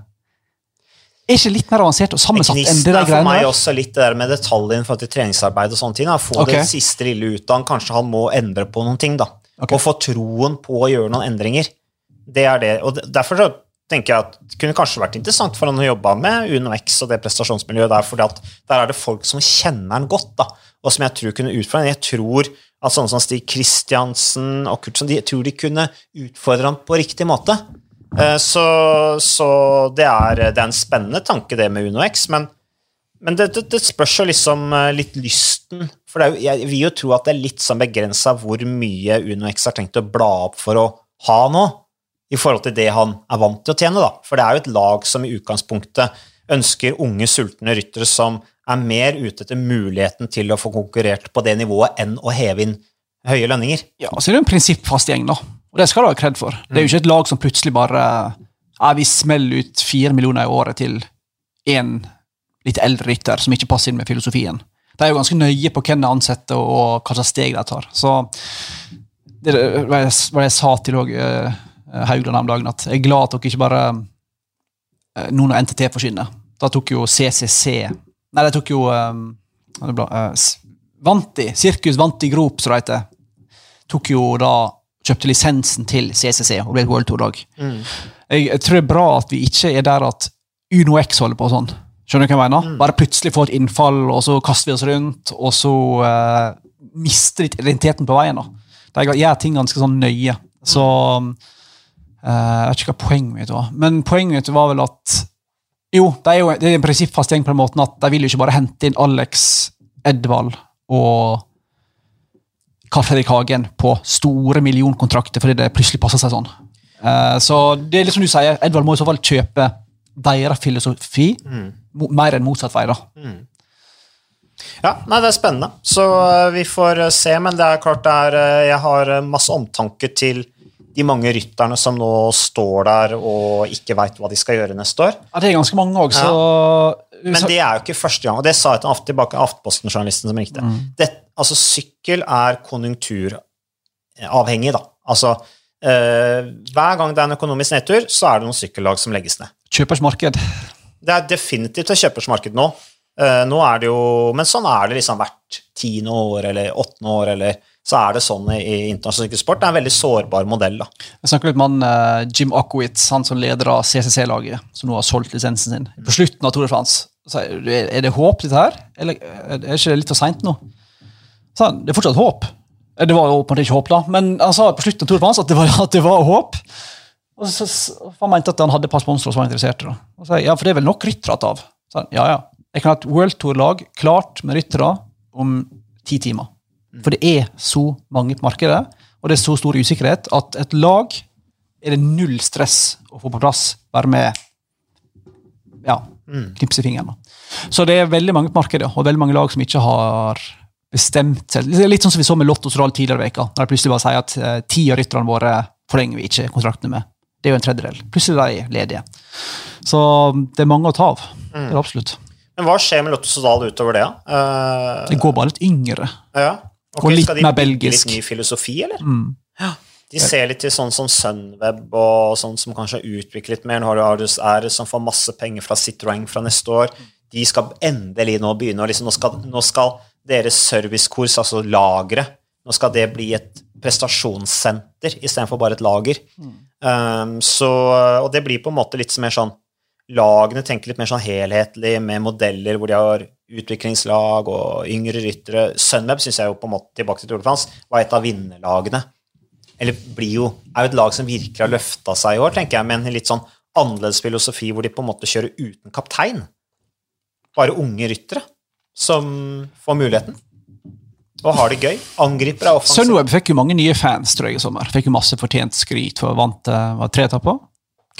Er ikke litt mer avansert og sammensatt enn det der greiene der? er for meg også litt det der med detaljene for treningsarbeid og sånne ting. Da. Få okay. det siste lille ut av han. Kanskje han må endre på noen ting. da. Okay. Og få troen på å gjøre noen endringer. Det er det. Og derfor så tenker jeg at det kunne kanskje vært interessant for han å jobbe med UnoX og det prestasjonsmiljøet der, for der er det folk som kjenner han godt, da, og som jeg tror kunne utfordre. Jeg tror at sånne som Stig Kristiansen og Kurtsen de, tror de kunne utfordre han på riktig måte. Eh, så, så det, er, det, er, en spennende tanke, det med UnoX, men, men det, det, det, spørs jo liksom eh, litt lysten. For jo, jeg vil jo tro at det er litt sånn begrensa hvor mye UnoX har tenkt å bla opp for å ha nå i forhold til det han er vant til å tjene. Da. For det er jo et lag som i utgangspunktet ønsker unge, sultne ryttere som er mer ute etter muligheten til å få konkurrert på det nivået enn å heve inn høye lønninger. Ja, så er det en prinsippfast gjeng, da. Og det skal du ha kred for. Det er jo ikke et lag som plutselig bare ja, vi smeller ut fire millioner i året til én litt eldre rytter som ikke passer inn med filosofien. De er jo ganske nøye på hvem de ansetter og hva slags steg de tar. Så det var det jeg sa til også, Eh, Haugland om dagen at jeg er glad at dere ikke bare eh, Nå når NTT forsvinner. Da tok jo CCC Nei, det tok jo um, Vanti, Sirkus Vanti Grop, som det heter, tok jo da kjøpte lisensen til CCC og ble et World Tour-lag. Mm. Jeg, jeg, tror det er bra at vi ikke er der at UnoX holder på sånn. Skjønner du hva jeg mener? Mm. Bare plutselig få et innfall, og så kaster vi oss rundt, og så uh, mister litt identiteten på veien. da. De gjør ting ganske sånn nøye. Så Eh, jeg vet ikke hva poenget mitt var, men poenget mitt var vel at Jo, det er jo det er en prinsippfast gjeng på den måten at de vil jo ikke bare hente inn Alex, Edvald og Karl i Hagen på store millionkontrakter fordi det plutselig passer seg sånn. Uh, så det er litt som du sier, Edvard må i så fall kjøpe deres filosofi mm. mer enn motsatt vei. da. Mm. Ja, nei, det er spennende. Så uh, vi får se, men det er klart det er Jeg har masse omtanke til de mange rytterne som nå står der og ikke veit hva de skal gjøre neste år. Ja, Det er ganske mange også. Ja. Men det er jo ikke første gang, og det sa jeg til tilbake Aftenposten-journalisten som ringte. Mm. Det, altså, sykkel er konjunkturavhengig, da. Altså, øh, hver gang det er en økonomisk nedtur, så er det noen sykkellag som legges ned. Kjøpers marked. Det er definitivt et kjøpersmarked nå. Uh, nå er det jo, Men sånn er det liksom hvert tiende år eller åttende år, eller så er det sånn i, internasjonal sykkelsport. Det er en veldig sårbar modell. da. Jeg snakker litt med han, eh, Jim Akowitz, han som leder av CCC-laget, som nå har solgt lisensen sin. På slutten av Tour de France er det- håp, dette her? Eller er det ikke litt for seint nå? Så det er fortsatt håp. Eh, Det var jo åpenbart ikke håp, da, men han sa på slutten av turen at det var, at det var håp. Og så, så, Han mente at han hadde et par sponsorer som var interesserte. da. Og så, ja, For det er vel nok ryttere av? Så ja, ja. Jeg kan ha et World Tour-lag klart med ryttere om ti timer. For det er så mange på markedet, og det er så stor usikkerhet at et lag er det null stress å få på plass. Være med ja, knipse i fingeren. Så det er veldig mange på markedet, og veldig mange lag som ikke har bestemt seg. Litt sånn som vi så med Lottos Roll tidligere i veka, når de plutselig bare sier at eh, ti av rytterne våre forlenger vi ikke kontraktene med. Det er jo en tredjedel. Plutselig er de ledige. Så det er mange å ta av. Det er absolutt. Men hva skjer med Lotto Sodal utover det? Eh, Det går bare litt yngre. ja. Okay, Og litt skal de mer bygge belgisk. Litt ny filosofi, eller? Mm. Ja. De ser litt til sånn som Sunweb og sånn som kanskje har utviklet mer. Nå har du Ardus R som får masse penger fra Citroën fra neste år. De skal endelig nå begynne å liksom, nå, skal, nå skal deres servicekurs, altså lageret, nå skal det bli et prestasjonssenter istedenfor bare et lager. Um, så, og det blir på en måte litt mer sånn Lagene tenker litt mer sånn helhetlig, med modeller hvor de har utviklingslag og yngre ryttere. Sunweb syns jeg jo på en måte tilbake til Tour de France var et av vinnerlagene. Eller blir jo, er jo et lag som virkelig har løfta seg i år, tenker jeg, med en litt sånn annerledes filosofi hvor de på en måte kjører uten kaptein. Bare unge ryttere som får muligheten. Og har det gøy. Angriper er offensive. Sunweb fikk jo mange nye fans tror jeg, i sommer. Fikk jo masse fortjent skryt for vant eh, var tre etapper.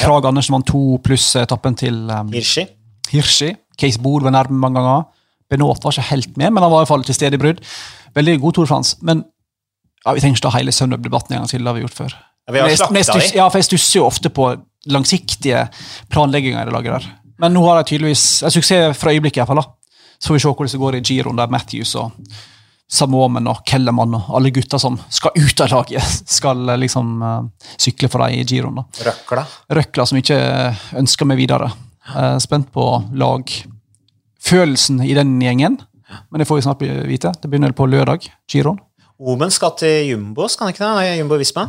Krag Andersen vant to pluss etappen til um, Hirschi. Hirschi. Case Bood var nærme mange ganger. Benot var ikke helt med, men han var i hvert fall til stede i brudd. Veldig god Tour de France. Men ja, vi trenger ikke ta hele Sunweb-debatten en gang til. Det har vi gjort før. Ja, vi har Men jeg-. Ja, for jeg stusser jo ofte på langsiktige planlegginger i det laget der. Men nå har de tydeligvis en suksess fra øyeblikket, i hvert fall. da. Så får vi se hvordan det går i giroen, der Matthews og Samomen og Kellermann og alle gutta som skal ut av laget, skal eh, liksom uh, sykle for dem i giroen. da. Røkla. Røkla som ikke ønsker meg videre. Uh, spent på lagfølelsen i den gjengen. Men det får vi snart vite. Det begynner på lørdag. Giroen. Omen skal til Jumbo, skal han ikke det? Nei, Jumbo Visma.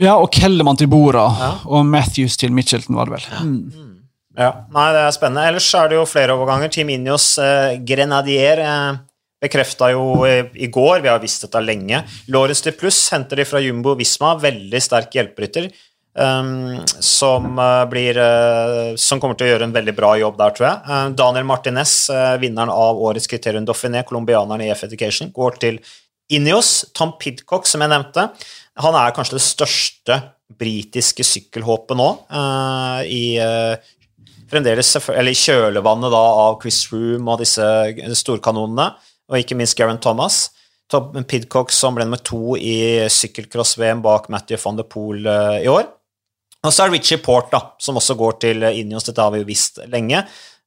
Ja, og Kellemann til Bora. Og Matthews til Mitchelton, var det vel. Mm. Ja, nei, det er spennende. Ellers er det jo flere overganger. Team Ineos eh, Grenadier eh, bekrefta jo eh, i går, vi har visst dette lenge. Lorentz de Pluss henter de fra Jumbo Visma, veldig sterk hjelperytter. Um, som, uh, blir, uh, som kommer til å gjøre en veldig bra jobb der, tror jeg. Uh, Daniel Martinez, vinneren av årets kriterium Dauphiné, colombianeren i F Education, går til Ineos. Tom Pidcock, som jeg nevnte, han er kanskje det største britiske sykkelhåpet nå. Uh, i uh, fremdeles eller i kjølvannet da av Chris Room og disse storkanonene, og ikke minst Garen Thomas. Tom Pidcock som ble nummer to i sykkelcross-VM bak Matthew van der Poel uh, i år. Og så er Richie Port, da, som også går til Ineos. Dette har vi jo visst lenge.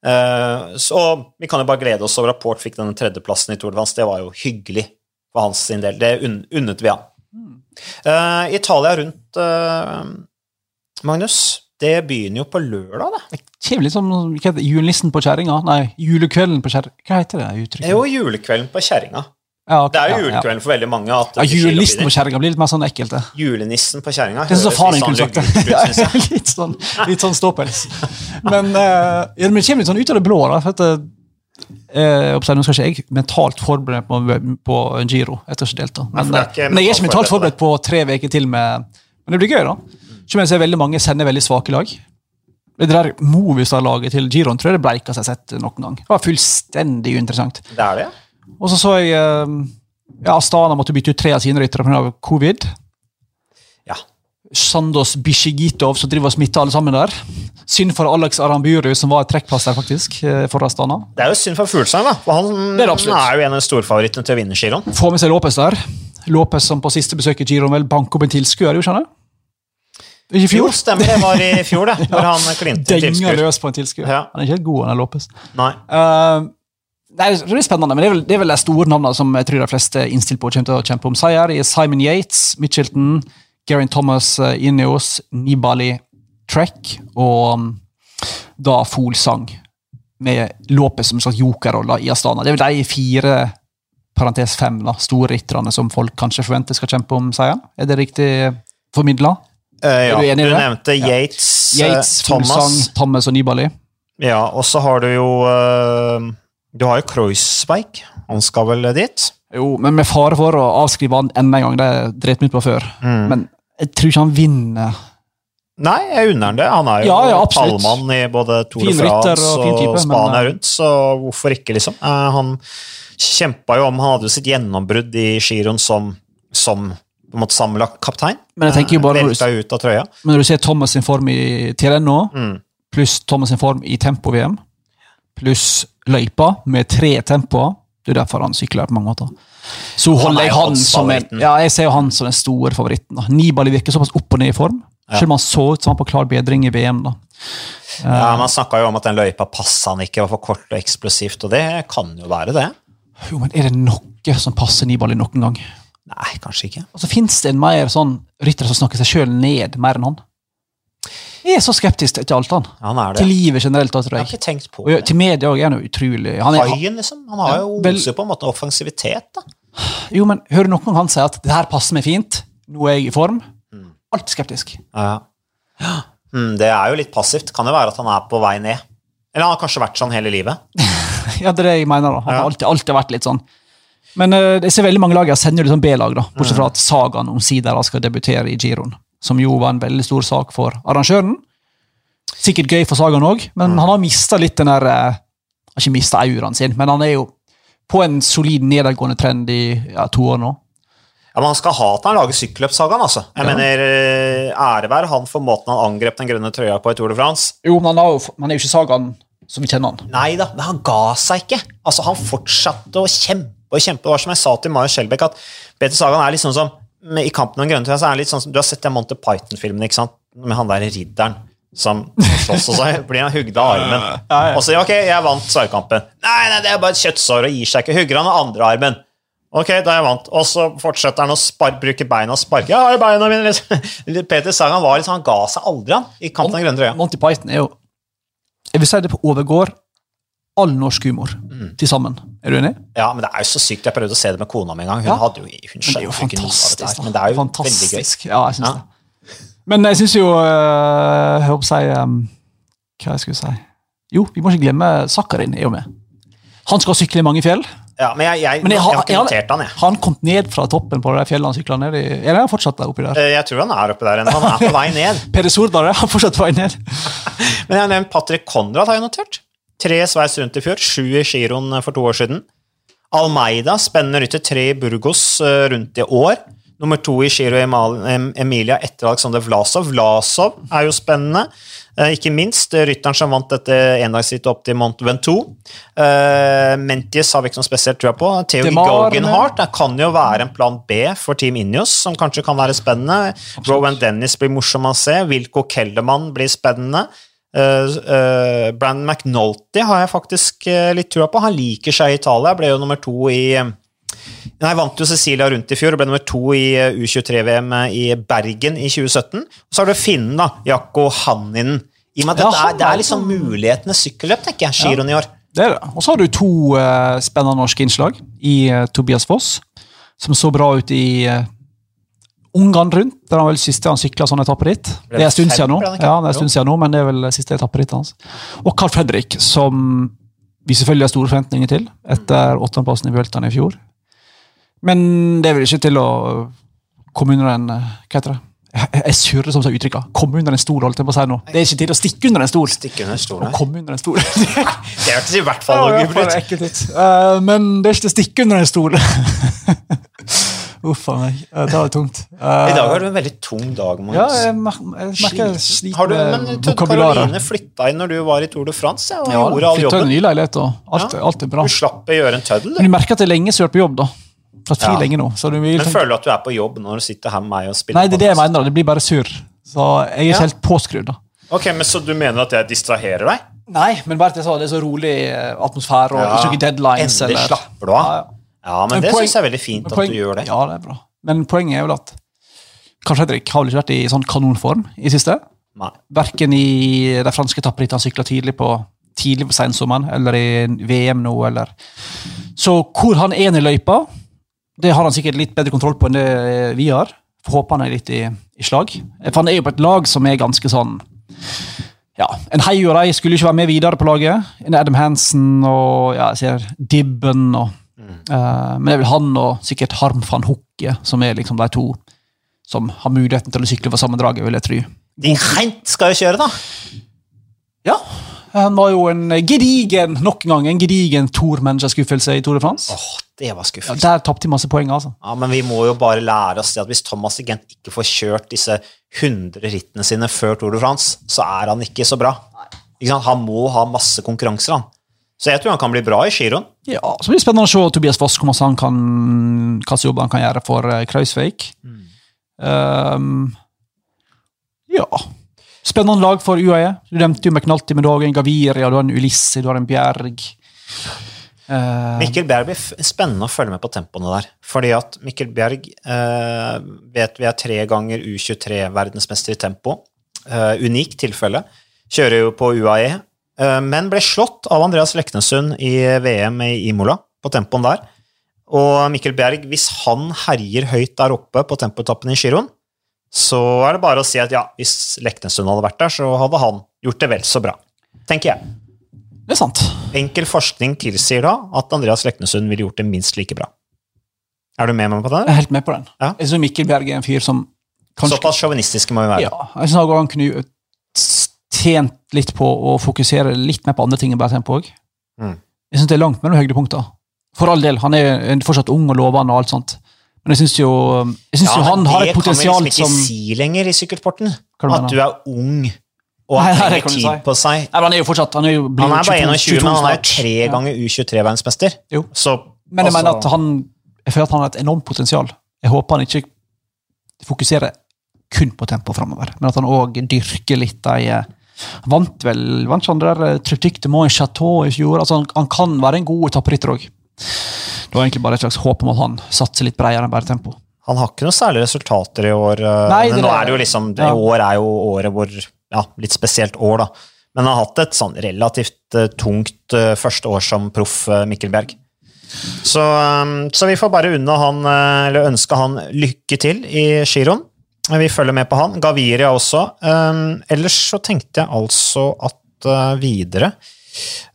Så vi kan jo bare glede oss over at Port fikk denne tredjeplassen i Tour de. Det var jo hyggelig for hans sin del. Det unnet vi han. Uh, Italia rundt, uh, Magnus, det begynner jo på lørdag, det. Det som sånn julenissen på kjerringa? Nei, julekvelden på kjerringa. Hva heter det uttrykket? Det er jo julekvelden på kjerringa. Ja, okay, Det er jo ja, ja. julekvelden for veldig mange. Ja, julenissen på kjerringa blir litt mer sånn ekkelt. det. Julenissen på kjerringa Det sånn som faren din sagt litt, sånn, litt sånn ståpels. Men, uh, ja, men det kommer litt sånn ut av det blå. da, for at eh, Nå skal ikke jeg mentalt forberedt på, på en giro. Jeg tør ikke delta. Men, ikke eh, men jeg er ikke mentalt forberedt på tre uker til med Men det blir gøy, da. Selv om jeg ser veldig mange sender veldig svake lag. Det der Movistar-laget til giroen tror jeg det bleika jeg har sett noen gang. Det var fullstendig uinteressant. Det er det. Og så så jeg eh, ja, Astana måtte bytte ut tre av sine ryttere pga. covid. Ja. Sandos Bishigitov som driver og smitter alle sammen der. Synd for Alex Aramburu, som var et trekkplass der, faktisk. eh, for Astana. Det er jo synd for Fuglesang, da. For han Det er det er jo en av storfavorittene til å vinne Giron. Få med seg Lopez der. Lopez som på siste besøk i Giron vel banker opp en tilskuer, jo, skjønner du? Ikke i Jo, fjor? stemmer det. var i fjor, det. Når han klinte en tilskuer. løs på en tilskuer. Ja. Han er ikke helt god, han er Lopez. Nei. Uh, det er det er spennende, men det er vel, det er vel de store navnene som jeg tror de fleste er innstilt på kommer til å kjempe om seier. Simon Yates, Mitchelton, Gerin Thomas, eh, Ineos, Nibali, Trek og da da Folsang. Med Lopez som en slags jokerrolle i Astana. Det er vel de fire parentes fem da, store rytterne som folk kanskje forventer skal kjempe om seieren. Er det riktig formidla? Uh, ja, du enig i du nevnte Yates, ja. Yates, Folsang, Thomas. Thomas og Nibali. Ja, og så har du jo uh, Du har jo Kreuzweig. Han skal vel dit? Jo, men med fare for å avskrive han enda en gang, det dreit vi ut på før. Mm. Men jeg tror ikke han vinner. Nei, jeg unner han det. Han er jo Ja, ja, pallmann i både Tour de France og og, type, Spania eh, rundt, så hvorfor ikke, liksom? Uh, han kjempa jo om Han hadde jo sitt gjennombrudd i giroen som, som på en måte sammenlagt kaptein. Men jeg tenker jo bare Eh, Velta ut av trøya. men når du ser Thomas sin form i Tirreno, Mm. pluss Thomas sin form i tempo-VM, pluss løypa med tre tempoer Det er derfor han sykler på mange måter. Så Han holder er jeg han som en, ja, jeg ser han som den store favoritten. da. Nibali virker såpass opp og ned i form, Ja. selv om han så ut som han på klar bedring i VM. da. Ja, Man snakka jo om at den løypa passa han ikke, var for kort og eksplosivt, og det kan jo være det. Jo, men Er det noe som passer Nibali noen gang? Nei, kanskje ikke. Og så Fins det en mer sånn rytter som snakker seg sjøl ned mer enn han? Jeg er så skeptisk til alt han. Han er Til livet generelt. da, tror Jeg har ikke tenkt på Og det. til media òg er han jo utrolig han er, Haien, liksom. Han har jo Ja, vel- oser på en måte offensivitet, da. Jo, men Hører noen gang han si at det her passer meg fint, nå er jeg i form? Mm. Alltid skeptisk. Ja. Mm, det er jo litt passivt. Kan jo være at han er på vei ned. Eller han har kanskje vært sånn hele livet. Ja, det er det jeg mener. da. Han Ja. har alltid, alltid vært litt sånn. Men uh, jeg ser veldig mange lag jeg sender litt sånn B-lag, da, bortsett Mm. fra at sagaen omsider skal debutere i giroen. Som jo var en veldig stor sak for arrangøren. Sikkert gøy for sagaen òg, men Mm. han har mista litt den der eh, Har ikke mista auraen sin, men han er jo på en solid nedadgående trend i ja, to år nå. Ja, men Han skal ha at han lager sykkelløpssagaen, altså. Jeg Ja. mener, eh, Ære være han for måten han angrep den grønne trøya på i Tour de France. Jo, men han, jo, han er jo ikke sagaen som vi kjenner han. Nei da, men han ga seg ikke. Altså, Han fortsatte å kjempe og kjempe. Det var som jeg sa til Mayo Skjelbæk, at Peter Sagan er sånn som I kampen om grønne så er det litt sånn som Du har sett den Monty Python-filmen ikke sant? med han der ridderen som slåss, og så blir han hugd av armen. Ja, ja. Og så ok, jeg vant sverdkampen. Nei, nei, det er bare et kjøttsår og gir seg ikke. Hugger han av andre armen. Ok, da er jeg vant. Og så fortsetter han å spar bruke beina og sparke. Jeg har beina mine. Peter Sagan var litt sånn, han ga seg aldri, han, i kampen om grønne trøya. Monty Python er jo Jeg vil si det overgår all norsk humor Mm. til sammen. Er du enig? Ja, men det er jo så sykt. Jeg prøvde å se det med kona mi en gang. Hun Ja. hadde jo, hun Men det er jo fantastisk. Det. Men det er jo fantastisk. veldig gøy. Ja, jeg synes Ja. det. Men jeg syns jo øh, Hør på si um, Hva jeg skulle si Jo, vi må ikke glemme Sakkarin er jo med. Han skal sykle i mange fjell. Ja, men jeg, jeg, Men jeg jeg, har- har ikke notert han, jeg. Har han kommet ned fra toppen på de fjellene han sykla ned i? Eller er han fortsatt der oppi der? Eh, Jeg tror han er oppi der ennå. Han er på vei ned. Peder Sordal er fortsatt på vei ned. Men jeg har nevnt Patrick Konrad, har jeg notert. Tre sveis rundt i fjor, sju i giroen for to år siden. Almeida, spennende rytter, tre i Burgos eh, rundt i år. Nummer to i Giro Emilia etter Alexander Vlasov. Vlasov er jo spennende. Eh, Ikke minst eh, rytteren som vant dette endagsrittet opp til Mont Ventoux. Mentis har vi ikke noe spesielt trua på. Theo det kan jo være en plan B for Team Ineos, som kanskje kan være spennende. Rowan Dennis blir morsom å se. Wilco Kellermann blir spennende. Uh, uh, Brandon McNulty har jeg faktisk uh, litt trua på. Han liker seg i Italia. Ble jo nummer to i Nei, vant jo Cecilia rundt i fjor og ble nummer to i uh, U23-VM i Bergen i 2017. Og så har du finnen, da. Jakko Hanninen. I og med at Ja, er, det er liksom mulighetenes sykkelløp, tenker jeg, giroen i år. Det er det. Og så har du to uh, spennende norske innslag i uh, Tobias Foss, som så bra ut i uh, Ungarn rundt, der er vel siste han sykla sånn etappe dit. Det er en stund siden nå, det ja, det er en stund siden nå, men det er vel siste etappe ditt hans. Og Carl Fredrik, som vi selvfølgelig har store forventninger til, etter åttendeplassen i Vueltaen i fjor. Men det er vel ikke til å komme under en eh, Hva heter det? Jeg, surrer som sier uttrykka. Komme under en stol, holdt jeg på å si nå. Det er ikke til å stikke under en stol. Stikke under Å stolen. komme under en stol. Det hørtes i hvert fall Ja, det ut. ekkelt ut. Eh, men det er ikke til å stikke under en stol. Uff a meg. Eh, Det var tungt. Eh, I dag har du en veldig tung dag, Magnus. Ja, jeg, mer jeg merker jeg sliter med vokabularet. Karoline flytta inn når du var i Tour de France, ja, og Ja, gjorde all jobben. ny leilighet, og alt, Ja. alt er bra. Du slapp å gjøre en tøddel, Men du. merker at det er lenge siden du har vært på jobb, da. Fra Ja. lenge nå. Så du vil Men tenke, føler du at du er på jobb når du sitter her med meg og spiller nei, det er det jeg mener. Det blir bare surr. Så jeg er ikke Ja. helt påskrudd, da. Ok, men Så du mener at jeg distraherer deg? Nei, men bare at jeg sa det er så rolig eh, atmosfære, og Ja. ikke noen deadlines. Endelig eller- slapper du av. Ja, ja. Ja, men, Men det syns jeg er veldig fint at poeng- du gjør det. Ja, det er bra. Men poenget er vel at Karl Fredrik har vel ikke vært i sånn kanonform i siste. Nei. Verken i de franske etappene han sykla tidlig på tidlig på sensommeren, eller i VM nå, eller Så hvor han er i løypa, det har han sikkert litt bedre kontroll på enn det vi har. Får håpe han er litt i, i slag. For han er jo på et lag som er ganske sånn ja, En Hei og Rei skulle ikke være med videre på laget. En Adam Hansen og ja, jeg ser Dibben og eh, Men det er vel han og sikkert Harm van Hokke som er liksom de to som har muligheten til å sykle for sammendraget, vil jeg tro. De Heint skal jo kjøre, da! Ja, han var jo en gedigen nok en gang, en gedigen Tour-managerskuffelse i Tour de France. Åh, det var Ja, der tapte de masse poeng, altså. Ja, Men vi må jo bare lære oss at hvis Thomas Gent ikke får kjørt disse 100 rittene sine før Tour de France, så er han ikke så bra. Ikke? Han må ha masse konkurranser, han. Så jeg tror han kan bli bra i giroen. Ja, så blir det spennende å se Tobias Foss hvor masse han kan, hva jobb han kan gjøre for uh, Krausvik. Um, ja. Spennende lag for UAE. Du nevnte jo McNulty med dagen, Gaviria, du har en Ulisse, du har en Bjerg. Uh, Mikkel Bjerg blir spennende å følge med på tempoene der. Fordi at Mikkel Bjerg uh, vet vi er tre ganger U23-verdensmester i tempo. Uh, unikt tilfelle. Kjører jo på UAE, eh, men ble slått av Andreas Leknesund i VM i Imola, på tempoen der. Og Mikkel Bjerg, hvis han herjer høyt der oppe på tempoetappen i giroen, så er det bare å si at ja, hvis Leknesund hadde vært der, så hadde han gjort det vel så bra. Tenker jeg. det er sant. Enkel forskning tilsier da at Andreas Leknesund ville gjort det minst like bra. Er du med meg på den? Jeg er helt med på den. Ja. Jeg synes Mikkel Bjerg er en fyr som kanskje Såpass sjåvinistiske må vi være. Ja, jeg synes han kunne tjent litt på å fokusere litt mer på andre ting enn bare tempo òg. Mm. Jeg syns det er langt mellom høydepunkter. For all del, han er fortsatt ung og lovende og alt sånt. Men jeg syns jo, jeg synes Ja, jo han har et potensial som Det kan vi liksom ikke si lenger i sykkelsporten. Du At du er ung og nei, trenger tid si. på seg. Nei, men Han er jo fortsatt Han er jo Han er bare 22 21, men han er tre ganger U23-verdensmester. Jo. Så Men jeg altså- mener at han Jeg føler at han har et enormt potensial. Jeg håper han ikke fokuserer kun på tempo framover, men at han òg dyrker litt de eh, vant vel vant han der eh, Triptyque de Moy Chateau i fjor? altså han, han kan være en god etapperytter òg. Det var egentlig bare et slags håp om at han satser litt bredere enn bare tempo. Han har ikke noen særlige resultater i år. eh, Nei, men nå er- det jo liksom ja. År er jo året hvor Ja, litt spesielt år, da. Men han har hatt et sånn relativt uh, tungt uh, første år som proff, uh, Mikkel Bjerg. Så, um, så vi får bare unne han, eller ønske han lykke til i giroen. Vi følger med på han. Gaviria også. Eh, ellers så tenkte jeg altså at eh, videre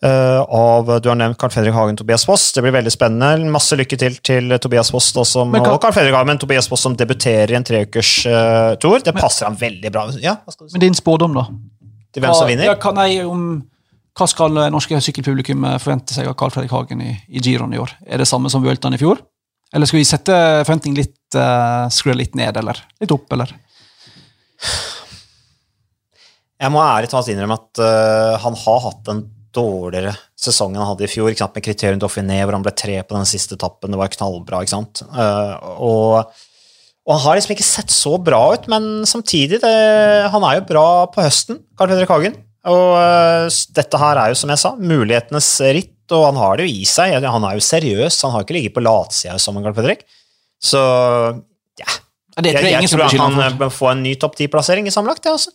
eh, av Du har nevnt Carl Fredrik Hagen Tobias Foss. Det blir veldig spennende. Masse lykke til til Tobias Foss da, som, Men kan- og Carl Fredrik Hagen, men Tobias Foss som debuterer i en treukers uh, tour. Det passer han veldig bra. Ja, hva? Men din spådom, da? Til hvem som vinner? Ja, hva, jeg, om, hva skal eh, norske sykkelpublikum eh, forvente seg av Carl Fredrik Hagen i, i Giron i år? Er det samme som Vueltaen i fjor? Eller skal vi sette forventningen litt uh, skru litt ned, eller litt opp, eller? Jeg må ærlig talt innrømme at uh, han har hatt en dårligere sesong enn han hadde i fjor, ikke sant? med kriterium Dauphiné, hvor han ble tre på den siste etappen. Det var knallbra, ikke sant. Uh, og, og han har liksom ikke sett så bra ut, men samtidig, det, han er jo bra på høsten, Carl Fredrik Hagen. Og uh, dette her er jo, som jeg sa, mulighetenes ritt, og han har det jo i seg. Han er jo seriøs, han har ikke ligget på latsida som Carl Fredrik. Så ja, Ja, Det tror jeg, jeg, jeg tror han ham for. øh, en ny topp ti-plassering i sammenlagt, det også.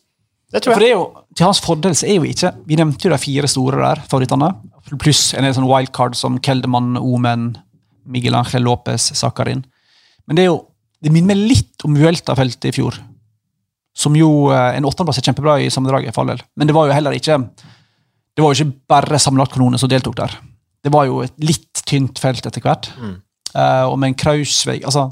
Det tror jeg. For det er jo, Til hans fordel så er jo ikke Vi nevnte jo de fire store der, favorittene. Pluss en del sånn wildcard som Keldermann, Omen, Miguel Ángel Lopez, Zakarin. Men det er jo Det minner meg litt om Vuelta-feltet i fjor. Som jo eh, En åttendeplass er kjempebra i sammendraget, for all del. Men det var jo heller ikke Det var jo ikke bare sammenlagtkanoner som deltok der. Det var jo et litt tynt felt etter hvert. Mm. Uh, og med en Krausveg altså,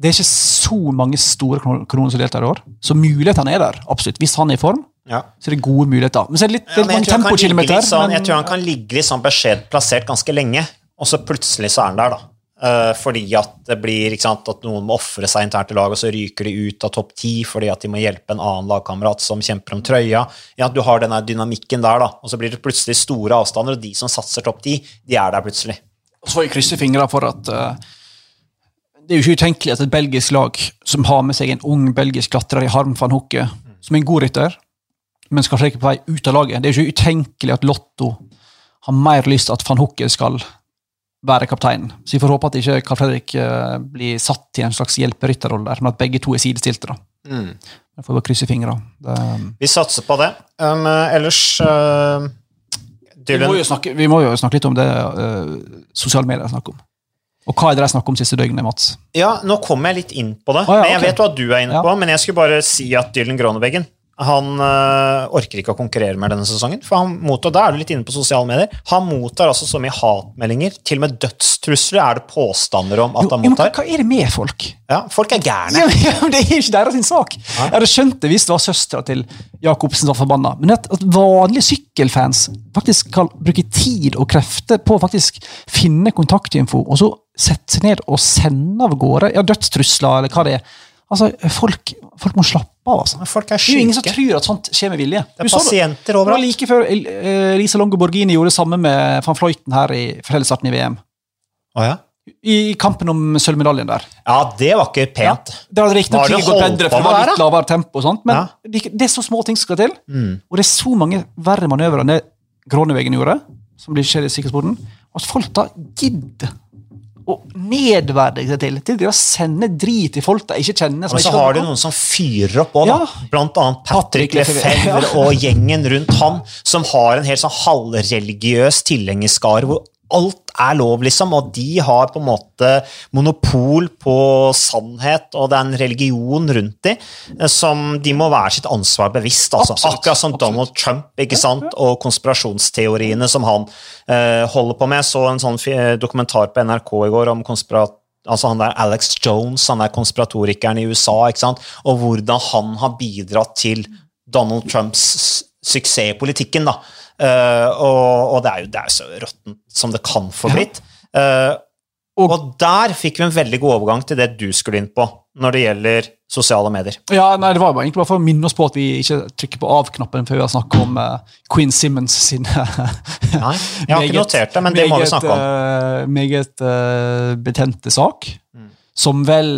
Det er ikke så mange store kanon- kanoner som deltar i år. Så mulighetene er der, absolutt. Hvis han er i form, Ja. så er det gode muligheter. Men så er det litt, Ja, mange tempokilometer. sånn, men- jeg tror han kan ligge litt sånn beskjed plassert ganske lenge, og så plutselig så er han der, da. Eh, fordi at det blir sant, at noen må ofre seg internt i laget, og så ryker de ut av topp ti fordi at de må hjelpe en annen lagkamerat som kjemper om trøya. Ja, Du har denne dynamikken der, da, og så blir det plutselig store avstander, og de som satser topp ti, de er der plutselig. Og så får vi krysse fingrene for at uh, det er jo ikke utenkelig at et belgisk lag som har med seg en ung belgisk klatrer i Harm van Hokke, som er en god rytter, men skal ikke på vei ut av laget Det er jo ikke utenkelig at Lotto har mer lyst til at van Hokke skal være kapteinen. Så vi får håpe at ikke Carl Fredrik eh, blir satt i en slags hjelperytterrolle der, men at begge to er sidestilte. da. Mm. Jeg får bare krysse fingra. Det, Vi satser på det. Um, ellers uh, vi, må snakke, vi må jo snakke litt om det uh, sosiale medier snakker om. Og hva er det de snakker om siste døgnet, Mats? Ja, nå kommer jeg litt inn på det. Ah, ja, men Jeg vet hva du er inne Ja. på, men jeg skulle bare si at Dylan Gronebeggen han øh, orker ikke å konkurrere mer denne sesongen. For han mottar, Da er du litt inne på sosiale medier. Han mottar altså så mye hatmeldinger. Til og med dødstrusler er det påstander om at Jo, han mottar. hva er det med folk? Ja, Folk er gærne. Ja, men, ja, Det er ikke deres sak. Jeg hadde skjønt det hvis det var søstera til Jacobsen som var forbanna. Men at, at vanlige sykkelfans faktisk kan bruke tid og krefter på å faktisk finne kontaktinfo, og så sette seg ned og sende av gårde ja, dødstrusler eller hva det er Altså, folk, folk må slappe av. altså. Folk er syke. Det er jo ingen som tror at sånt skjer med vilje. Det er pasienter pasienter Det var like før eh, Lisa Longo Borghini gjorde det samme med van Fløyten her i fellesstarten i VM. Å, ja. I kampen om sølvmedaljen der. ja, det var ikke pent. Det hadde riktignok gått bedre, for det var litt lavere tempo, og sånt, men Ja. det, det er så små ting som skal til. Mm. Og det er så mange verre manøvrer enn det Grånevegen gjorde, som blir skjedd i sikkerhetsborden, at folk da gidder å nedverdige seg til. Til det å sende drit til folk de ikke kjenner. som Men så ikke har du noen som fyrer opp òg. Ja. Blant annet Patrick Lefebvre og gjengen rundt han, som har en helt sånn halvreligiøs tilhengerskare hvor alt er lov, liksom, og de har på en måte monopol på sannhet, og det er en religion rundt de, eh, som de må være sitt ansvar bevisst. Altså. Absolutt, Akkurat som absolutt. Donald Trump ikke sant? og konspirasjonsteoriene som han uh, holder på med. Jeg så en sånn dokumentar på NRK i går om konspirat Altså han der Alex Jones, han der konspiratorikeren i USA, ikke sant? og hvordan han har bidratt til Donald Trumps suksess i politikken. da. Eh, og, og det er jo det er jo så råttent som det kan få blitt. Eh, Og- og, der fikk vi en veldig god overgang til det du skulle inn på når det gjelder sosiale medier. Ja, nei, det var egentlig bare for å minne oss på at vi ikke trykker på av-knappen før vi har snakket om uh, Queen Simmons sine Nei, jeg har ikke notert det, men det må vi snakke om. Uh, meget uh, betente sak, Mm. som vel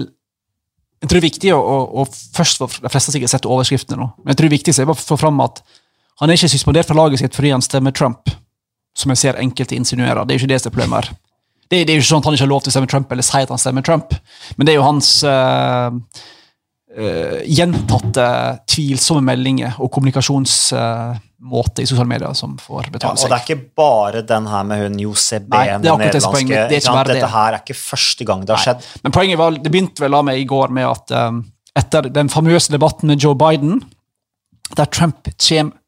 Jeg tror det er viktig å, å, å først for De fleste har sikkert sett overskriftene nå, men jeg tror det er viktig å få fram at han er ikke suspendert fra laget sitt fordi han stemmer Trump, som jeg ser enkelte insinuerer. Det er jo ikke det som er problemet her. Det, det er jo ikke sånn at han ikke har lov til å stemme Trump, eller si at han stemmer Trump, men det er jo hans uh, uh, gjentatte tvilsomme meldinger og kommunikasjonsmåte i sosiale medier som får Ja, betale og det er ikke bare den her med hun Jose B, det er den er nederlandske. Det det. Dette her er ikke første gang det har skjedd. Men poenget var, det begynte vel av meg i går med at um, etter den famøse debatten med Joe Biden, der Trump kommer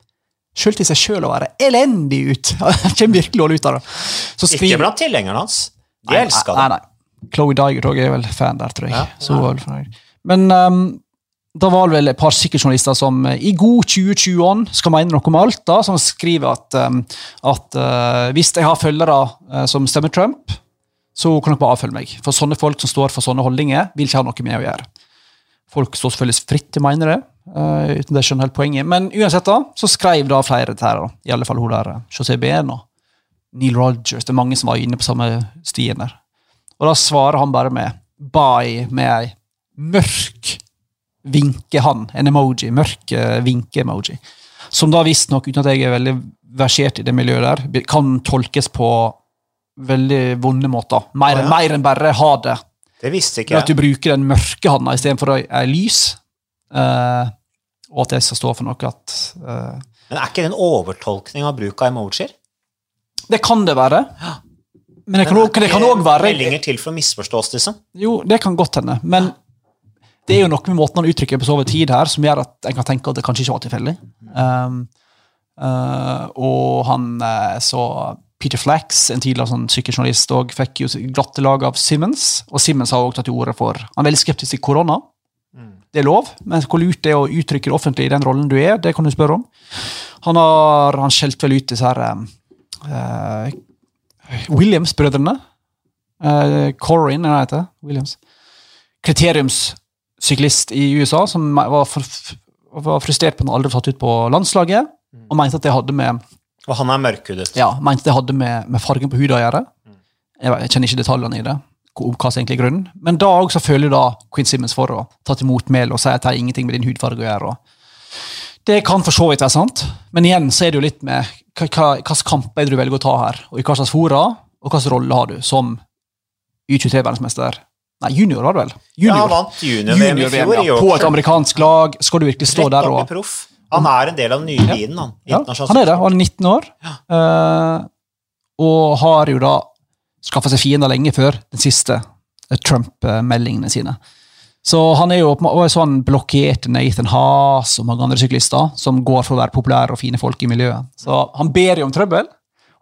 til seg selv å være elendig ut, han kommer virkelig dårlig ut av det, så Ikke blant tilhengerne hans. De elsker det. nei, nei. Chloe Diger er vel fan der, tror jeg. Ja, Så var vel fornøyd. Men um, da var det vel et par sikkerhetsjournalister som eh, i god 2020-ånd skal mene noe om alt, da, som skriver at, um, at uh, hvis jeg har følgere uh, som stemmer Trump, så kan dere bare avfølge meg. For sånne folk som står for sånne holdninger, vil ikke ha noe med å gjøre. Folk står selvfølgelig fritt til å mene det, eh, uten det skjønner helt poenget. Men uansett da, så skrev da flere dette her, i alle fall hun der, eh, José Behn og Neil Rogers. Det er mange som var inne på samme stien der. Og da svarer han bare med bye med ei mørk vinkehand, en emoji, mørk uh, vinke-emoji. Som da visstnok, uten at jeg er veldig versert i det miljøet der, kan tolkes på veldig vonde måter. Mer, oh, ja. mer enn bare ha det. Det visste ikke jeg. at du bruker den mørke handa istedenfor ei lys. eh, og at det skal stå for noe at uh, Men er ikke det en overtolkning av bruk av emojier? Det kan det være. Men det kan også- det kan også være Meldinger til for å misforstås, liksom. Jo, det kan godt hende. Men det er jo noe med måten han uttrykker på så over tid her, som gjør at en kan tenke at det kanskje ikke var tilfeldig. Um, uh, og han eh, så Peter Flax, en tidligere sånn sykkeljournalist, og fikk jo glatte lag av Simmons. Og Simmons har også tatt til orde for Han er veldig skeptisk til korona. Det er lov, men hvor lurt det er å uttrykke det offentlig i den rollen du er, det kan du spørre om. Han har han skjelt vel ut disse her eh, Williams-brødrene. Uh, Corin, er det han heter. Williams. Kriteriumssyklist i USA som var, for, var frustrert på at han aldri tatt ut på landslaget, og mente at det hadde med, Og han er mørkhudet. ja, mente det hadde med, med fargen på huden å gjøre. Jeg, jeg kjenner ikke detaljene i det, hva som egentlig er grunnen. Men da også føler da Quinn Simmons for å ta til motmæle og si at det har ingenting med din hudfarge å gjøre. det kan for så vidt være sant, men igjen så er det jo litt med hva slags kamper er det du velger å ta her, og i hva slags fora. og hvilken rolle har du som U23-verdensmester? Nei, junior var det vel? Ja, han vant junior-VM i Junior-VM, fjor. ja. På et amerikansk lag. Skal du virkelig stå der og proff. Han er en del av Ja. tiden, han. Ja, han er det. Han er 19 år. eh, og har jo da skaffa seg fiender lenge før den siste eh, Trump-meldingene sine. Så han er jo sånn blokkert han blokkerte Nathan Haas og mange andre syklister som går for å være populære og fine folk i miljøet. Så han ber jo om trøbbel,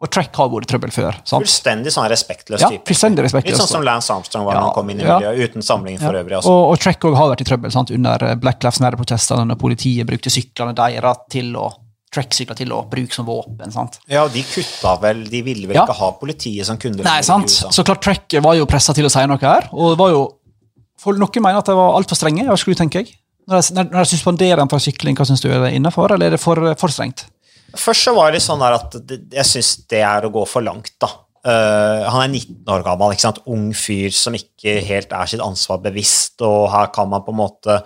og Trek har vært trøbbel før. sant? Fullstendig sånn respektløs Ja, type. fullstendig Litt sånn som Lance Armstrong var Ja, han kom inn i ja. miljøet, uten sammenligning for Ja. øvrig. Altså. Og, og Trek har vært i trøbbel sant? under Black Lives Matter-protestene, når politiet brukte syklene deres til å Trek-sykler til å bruke som våpen. sant? Ja, og de kutta vel De ville vel Ja. ikke ha politiet som kunde Nei, sant? Så klart Trek var jo pressa til å si noe her. og det var jo, for Noen mener at det var altfor strenge. Hva skulle du tenke? jeg? Når de, når de suspenderer en fra sykling, hva syns du er det innafor, eller er det for, for strengt? Først så var det sånn at jeg syns det er å gå for langt, da. Uh, han er 19 år gammel, ikke sant? ung fyr som ikke helt er sitt ansvar bevisst, og her kan man på en måte,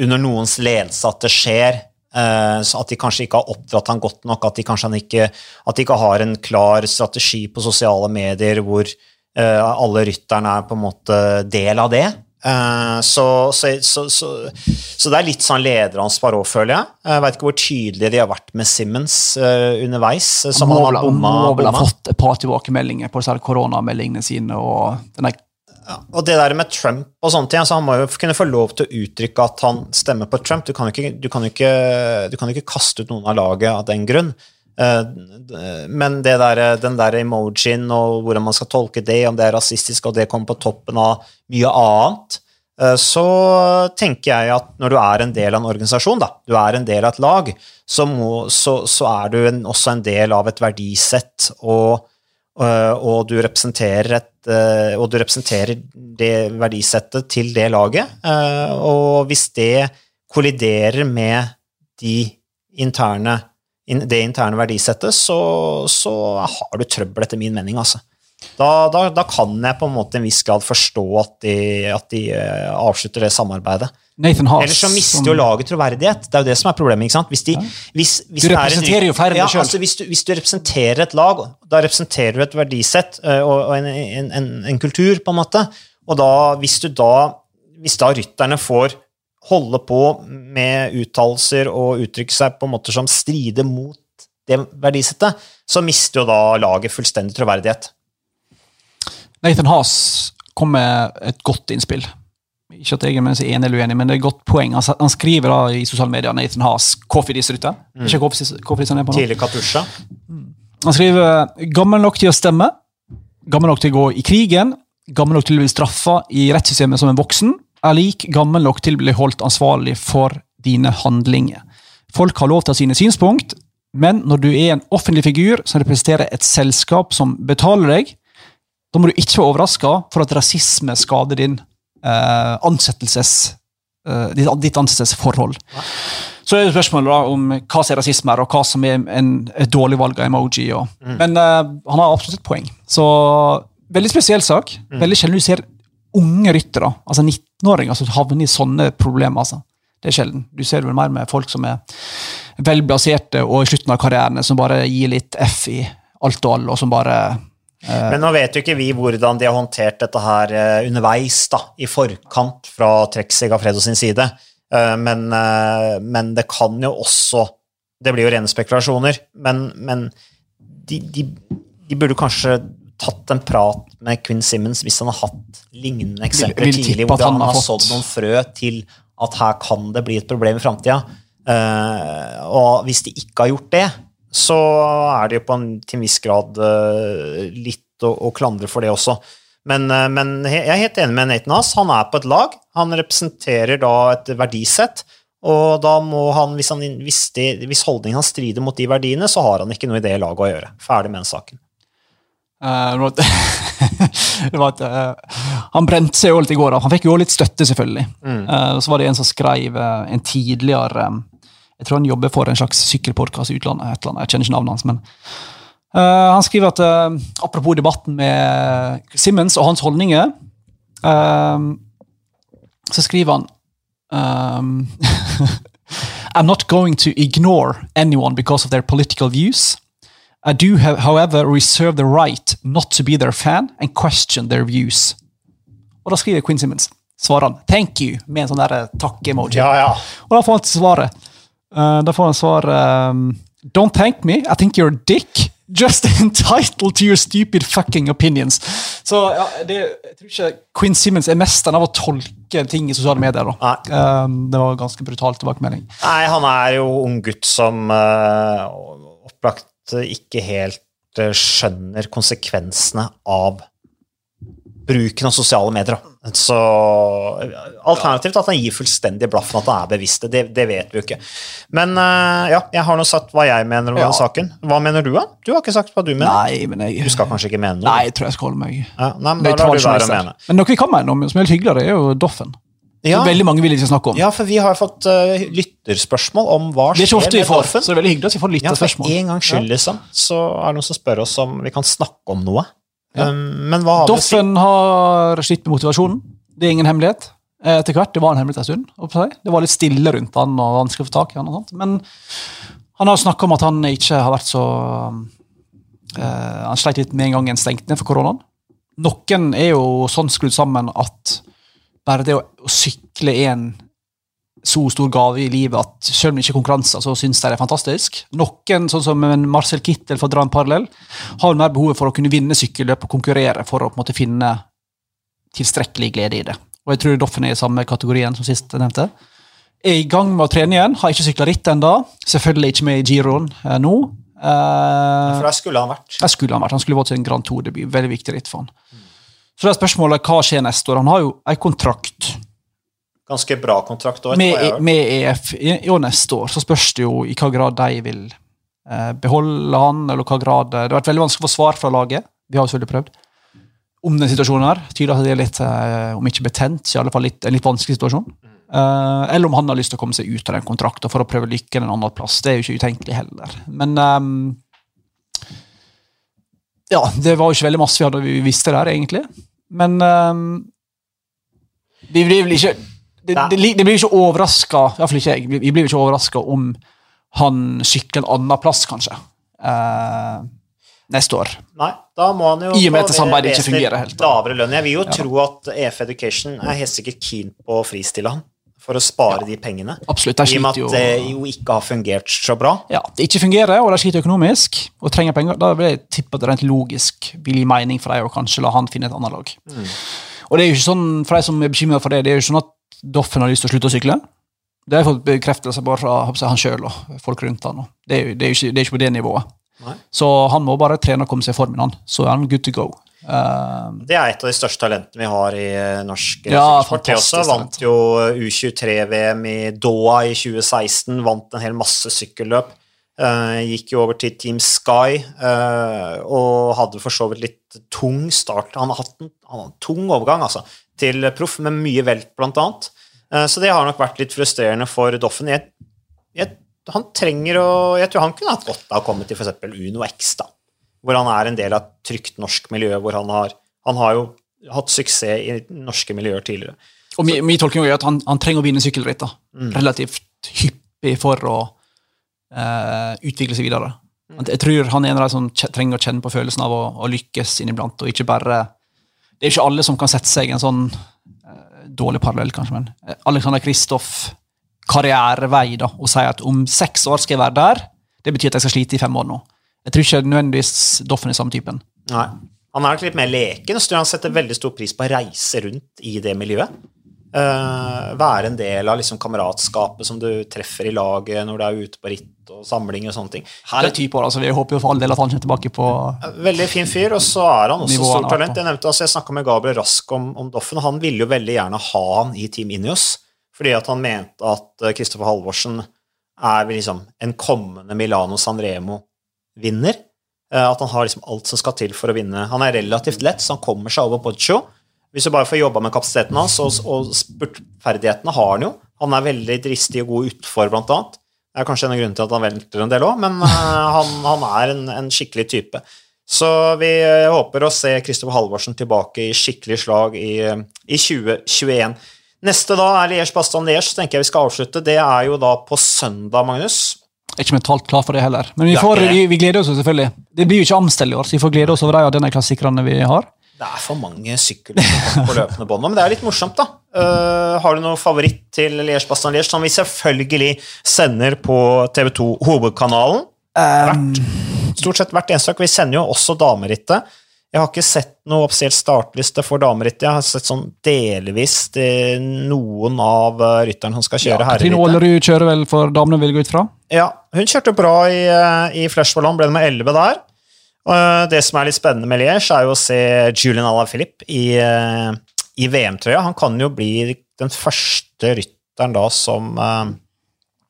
under noens ledelse, at det skjer. Eh, så at de kanskje ikke har oppdratt han godt nok, at de kanskje han ikke, at de ikke har en klar strategi på sosiale medier hvor eh, alle rytterne er på en måte del av det. Eh, så, så, så, så, det er litt sånn lederansvar òg, føler jeg. Jeg veit ikke hvor tydelig de har vært med Simmons underveis. Som må, han har bomma. må vel ha fått et par tilbakemeldinger på koronameldingene sine. og den Og det der med Trump og sånne ting, altså han må jo kunne få lov til å uttrykke at han stemmer på Trump. Du kan jo ikke, ikke, ikke kaste ut noen av laget av den grunn. Eh, Men det der, den der emojien og hvordan man skal tolke det, om det er rasistisk og det kommer på toppen av mye annet, eh, så tenker jeg at når du er en del av en organisasjon, da, du er en del av et lag, så, må, så, så er du en, også en del av et verdisett, og, og du representerer et øh, og du representerer det verdisettet til det laget. øh, Og hvis det kolliderer med de interne, det interne verdisettet, så, så har du trøbbel, etter min mening. altså. Da, da, da kan jeg på en måte en viss grad forstå at de, at de avslutter det samarbeidet. Nathan Haas Ellers så mister jo laget troverdighet. Det er jo det som er problemet. ikke sant? Hvis de, hvis, hvis Du er en- representerer jo færre ja, sjøl. Altså, hvis, du, hvis du representerer et lag, da representerer du et verdisett øh, og, og en, en, en, en kultur, på en måte. Og da, hvis du da Hvis da rytterne får holde på med uttalelser og uttrykke seg på måter som strider mot det verdisettet, så mister jo da laget fullstendig troverdighet. Nathan Haas kom med et godt innspill. Ikke at jeg er enig eller uenig, men det er et godt poeng. Han, han skriver da i sosiale medier Nathan Haas, Kofidis-rytter. Mm. Ikke Kofidis han er på nå. Tidlig Katusha. Han skriver gammel nok til å stemme, gammel nok til å gå i krigen, gammel nok til å bli straffa i rettssystemet som en voksen, er lik gammel nok til å bli holdt ansvarlig for dine handlinger. Folk har lov til å ha sine synspunkt, men når du er en offentlig figur som representerer et selskap som betaler deg, da må du ikke være overraska for at rasisme skader din eh, ansettelses, eh, ditt, ansettelsesforhold. ansettelsesforhold. Så er det spørsmålet da om hva som er rasisme her, og hva som er en, et dårlig valg av emoji. Og, Men eh, han har absolutt et poeng. Så veldig spesiell sak. Veldig sjelden du ser unge ryttere, altså 19-åringer, som havner i sånne problemer. altså. Det er sjelden. Du ser vel mer med folk som er velblaserte og i slutten av karrieren, som bare gir litt F i alt og alle, og som bare Men nå vet jo ikke vi hvordan de har håndtert dette her eh, underveis, da, i forkant fra Trek Segafredo sin side. Eh, Men, eh, men det kan jo også Det blir jo rene spekulasjoner, men, men de, de, de burde kanskje tatt en prat med Quinn Simmons hvis han har hatt lignende eksempler vil vil tidlig, hvor han han har har fått- sådd noen frø til at her kan det bli et problem i framtida. og hvis de ikke har gjort det, så er det jo på en, til en viss grad eh, litt å, å klandre for det også. Men, eh, men jeg er helt enig med Nathan Haas. Han er på et lag. Han representerer da et verdisett. Og da må han, hvis, han, hvis, de, hvis holdningen hans strider mot de verdiene, så har han ikke noe i det laget å gjøre. Ferdig med den saken. Uh, det var at- eh, han brente seg jo litt i går. da. Han fikk jo litt støtte, selvfølgelig. Eh, så var det en som skrev en tidligere eh, Jeg tror han jobber for en slags sykkelpodkast i utlandet. et eller annet, Jeg kjenner ikke navnet hans. men uh, Han skriver at uh, apropos debatten med Simmons og hans holdninger, uh, så skriver han um, I'm not going to ignore anyone because of their political views. I do, have, however, reserve the right not to be their fan and question their views. Og da skriver Quinn Simmons. Svarer han 'thank you' med en sånn der takk-emoji. Ja, ja. Og da får han svaret. Uh, da får han svar um, Don't thank me, I think you're a dick. Just entitled to your stupid fucking opinions. Så ja, det, jeg tror ikke Quinn Simmons er mesteren av å tolke ting i sosiale medier. da. Um, det var ganske brutal tilbakemelding. Nei, han er jo ung gutt som uh, opplagt ikke helt uh, skjønner konsekvensene av bruken av sosiale medier. Så Alternativt at han gir fullstendig blaffen at han er bevisst. Det, det vet vi jo ikke. Men uh, ja, jeg har nå sagt hva jeg mener om Ja. denne saken. Hva mener du, da? Du har ikke sagt hva du mener. Nei, men jeg, Du skal kanskje ikke mene noe? Nei, jeg tror jeg skal holde meg Ja, nei, men da mene. Men noe vi kan mene om, som er litt hyggeligere, er jo Doffen. Ja, Veldig mange vil ikke snakke om. ja, for vi har fått uh, lytterspørsmål om hva det er skjer med Doffen. så det er veldig hyggelig at vi får lytterspørsmål. Ja, for en gangs skyld, liksom, så er det noen som spør oss om vi kan snakke om noe. Um, men hva har vi? Doffen har slitt med motivasjonen. Det er ingen hemmelighet. Eh, Etter hvert, Det var en hemmelighet en stund. Det var litt stille rundt han og vanskelig å få tak i han. og sånt. Men han har snakka om at han ikke har vært så uh, Han sleit litt med en gang en stengte ned for koronaen. Noen er jo sånn skrudd sammen at bare det å, å sykle en så stor gave i livet at selv om det ikke er konkurranser, så syns de det er fantastisk. Noen, sånn som Marcel Kittel, for å dra en parallell, har mer behovet for å kunne vinne sykkelløp og konkurrere for å på en måte finne tilstrekkelig glede i det. Og jeg tror Doffen er i samme kategorien som sist jeg nevnte. Er i gang med å trene igjen, har ikke sykla ritt ennå. Selvfølgelig ikke med i giroen eh, nå. Eh, For der skulle han vært. der skulle han vært. Han skulle vært en Grand Tour-debut. Veldig viktig ritt for han. Så det er spørsmålet hva skjer neste år. Han har jo en kontrakt Ganske bra kontrakt òg. med, med EF i, år neste år. Så spørs det jo i hva grad de vil eh, beholde han, eller hva grad Det har vært veldig vanskelig å få svar fra laget. Vi har jo selvfølgelig prøvd. Om den situasjonen her. Tyder at det er litt, eh, om ikke betent, så i alle fall litt, en litt vanskelig situasjon. Eh, eller om han har lyst til å komme seg ut av den kontrakten for å prøve lykken en annen plass. Det er jo ikke utenkelig heller. Men ehm, Ja, det var jo ikke veldig masse vi hadde vi visste der, egentlig. Men ehm, vi blir vel ikke det, det, det blir ikke overraska Iallfall ikke jeg. Vi blir ikke overraska om han sykler en annen plass, kanskje. eh, neste år. Nei, da må han jo I og med at samarbeidet ikke fungerer helt. Lavere lønn. Jeg vil jo tro at EF Education er helt sikkert keen på å fristille han for å spare de pengene. Absolutt. De I og med at det jo ikke har fungert så bra. ja, det ikke fungerer, og de sliter økonomisk og trenger penger. Da vil jeg tippe at det rent logisk vil gi mening for dem å kanskje la han finne et annet lag. Mm. Og det er jo ikke sånn, for de som er bekymret for det, det er jo ikke sånn at Doffen har lyst til å slutte å sykle. Det har jeg fått bekreftelse bare fra han sjøl og folk rundt han. Det er jo det er jo ikke, det er ikke på det nivået. Nei. Så han må bare trene og komme seg i formen, han. Så er han good to go. Uh, Det er et av de største talentene vi har i eh, norsk Ja, sport. Det også vant jo U23-VM i Doha i 2016, vant en hel masse sykkelløp. Uh, gikk jo over til Team Sky uh, og hadde for så vidt litt tung start. Han har hatt en, han har en tung overgang altså, til proff, med mye velt, blant annet. Eh, så det har nok vært litt frustrerende for Doffen. Jeg, jeg, han trenger å Jeg tror han kunne hatt godt av å komme til f.eks. Uno X, da hvor han er en del av et trygt norsk miljø, hvor han har, han har jo hatt suksess i norske miljøer tidligere. og min, min tolkning er at han, han trenger å vinne sykkelritt. Mm. relativt hyppig for å uh, utvikle seg videre. Mm. Jeg tror han er en av de som trenger å kjenne på følelsen av å, å lykkes inniblant, og ikke bare Det er ikke alle som kan sette seg en sånn uh, dårlig parallell, kanskje, men eh, Alexander Kristoff karrierevei da, og si at om seks år skal jeg være der, det betyr at jeg skal slite i fem år nå. Jeg tror ikke nødvendigvis Doffen er samme typen. Nei. Han er nok litt mer leken, så han setter veldig stor pris på å reise rundt i det miljøet. Eh, være en del av liksom kameratskapet som du treffer i laget når du er ute på ritt og samling og sånne ting. Her er typer, altså. Vi håper jo for all del at han kommer tilbake på Veldig fin fyr, og så er han også stort talent. Jeg nevnte, altså jeg snakka med Gabriel Rask om, om Doffen, og han ville jo veldig gjerne ha han i Team Ineos, fordi at han mente at eh, Kristoffer Halvorsen er liksom en kommende Milano Sanremo-vinner. Uh, At han har liksom alt som skal til for å vinne. Han er relativt lett, så han kommer seg over Poggio. Hvis du bare får jobba med kapasiteten hans, og, og spurtferdighetene har han jo. Han er veldig dristig og god utfor, blant annet. Det er kanskje en av grunnene til at han velter en del òg, men eh, han, han er en, en skikkelig type. Så vi eh, håper å se Kristoffer Halvorsen tilbake i skikkelig slag i, eh, i 2021. Neste da er Liège Bastan Liège, så tenker jeg vi skal avslutte. Det er jo da på søndag, Magnus. Jeg er ikke mentalt klar for det heller. Men vi, får, vi, vi gleder oss selvfølgelig. Det blir jo ikke Amstel i år, så vi får glede oss over de av denne klassikerne vi har. Det er for mange sykler på løpende bånd men det er litt morsomt, da. Uh, har du noe favoritt til Liège Bastan Liège, som vi selvfølgelig sender på TV2 Hovedkanalen? Um. stort sett hvert eneste dag. Vi sender jo også damerittet. Jeg har ikke sett noe offisiell startliste for damerittet. Jeg har sett sånn delvis til noen av eh, rytterne som skal kjøre Trine herrerittet. Aalerud kjører vel for damene, vil jeg gå ut fra. Ja, hun kjørte bra i, eh, i Flash Ballon, ble nummer 11 der. Eh, det som er litt spennende med Liège, er jo å se Julian Alaphilippe i, eh, i VM-trøya. Han kan jo bli den første rytteren da som eh,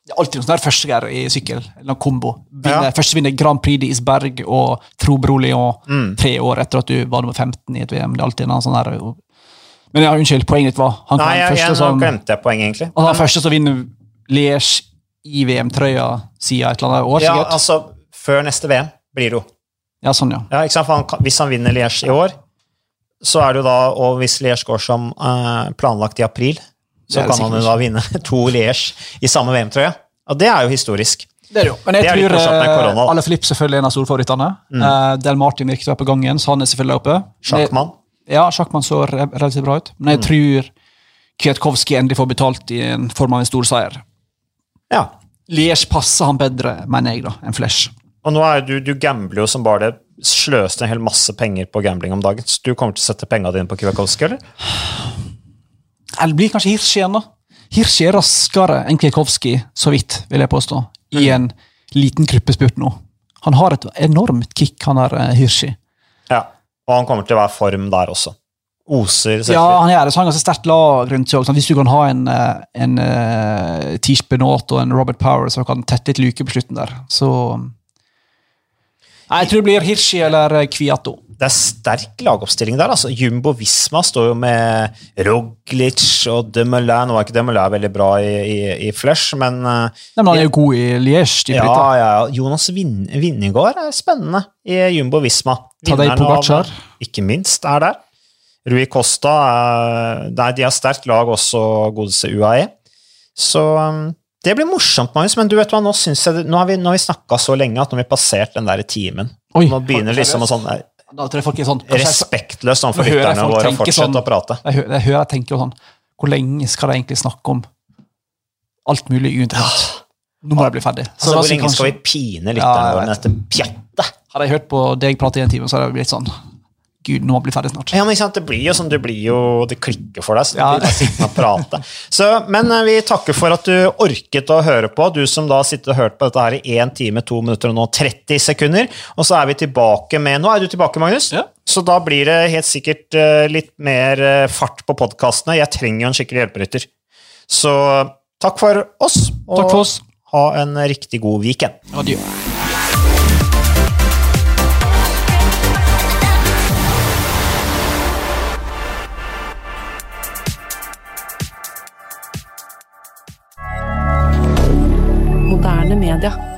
Det er alltid noe sånn der førstegeir i sykkel. Eller kombo. Vinner, Ja. Første vinner Grand Prix de Isberg og Tro Lyon Mm. tre år etter at du var nummer 15 i et VM. Det er alltid en sånn her Men ja, unnskyld, poenget ditt var Han Nei, jeg, første jeg, som, glemte jeg poenget, egentlig. han er første som vinner Liège i VM-trøya siden et eller annet år. Ja, sikkert. altså, før neste VM blir det jo. Ja, sånn, ja. Ja, ikke sant? For han, hvis han vinner Liège i år, så er det jo da, og hvis Liège går som eh, planlagt i april, så kan han jo da vinne to Liège i samme VM-trøye. Og det er jo historisk. Det er det jo. Men jeg Det er tror korona, uh, Alle Flipp selvfølgelig er en av storfavorittene. Uh, Del Martin virker å være på gang igjen, så han er selvfølgelig oppe. Sjakkmann. Ja, Sjakkmann så relativt bra ut. Men jeg Mm. tror Kwiatkowski endelig får betalt i en form av en stor seier. Ja. Liège passer han bedre, mener jeg, da, enn Flesh. Og nå er du, du gambler jo som bare det. Sløste en hel masse penger på gambling om dagen. Så du kommer til å sette penga dine på Kwiatkowski, eller? Eller blir kanskje Hirsch igjen, da. Hirsch er raskere enn Kwiatkowski, så vidt, vil jeg påstå, i Mm. en liten gruppespurt nå. Han har et enormt kick, han der eh, Hirschi. Ja. Og han kommer til å være form der også. Oser Ja, han gjør det, så han har ganske sterkt lag rundt seg. også. Hvis du kan ha en, eh, en uh, Tish Benot og en Robert Power som kan tette litt luke på slutten der, så Nei, Jeg tror det blir Hirschi eller eh, Kviato. Det er sterk lagoppstilling der. altså. Jumbo Visma står jo med Roglic og Demoulin. Nå er ikke Demoulin veldig bra i, i, i flush, men eh, Nei, men han er jo god i Liège. ja, ja, ja. Jonas Vin Vinnegård er spennende i Jumbo Visma. Vinneren av- Pogacar. Ikke minst er der. Rui Costa er, nei, De har sterkt lag også, godeste UAE. Så um, det blir morsomt, Magnus. Men du vet hva, nå, jeg, nå har vi, nå har vi snakka så lenge at nå har vi passert den der timen. Oi, nå begynner liksom å sånn nei, Da tror jeg folk er sånn respektløst overfor lytterne våre å fortsette sånn- å prate. Jeg, hører, jeg hører jeg tenker sånn Hvor lenge skal de egentlig snakke om alt mulig uinteressant? Nå må jeg bli ferdig. Så Altså, hvor lenge lenge skal vi pine lytterne ja, våre med dette pjattet? Hadde jeg hørt på deg prate i en time, så hadde jeg blitt sånn Gud, nå blir ferdig snart. Ja, men Det blir jo sånn, det blir jo, det klikker for deg, så du Ja. blir bare sittende og prate. Så, men eh, vi takker for at du orket å høre på, du som da sitter og hørt på dette her i 1 time, 2 minutter og nå 30 sekunder. Og så er vi tilbake med Nå er du tilbake, Magnus. Ja. Så da blir det helt sikkert eh, litt mer eh, fart på podkastene. Jeg trenger jo en skikkelig hjelperytter. Så takk for oss, og for oss. ha en riktig god weekend. Adjø. Moderne media.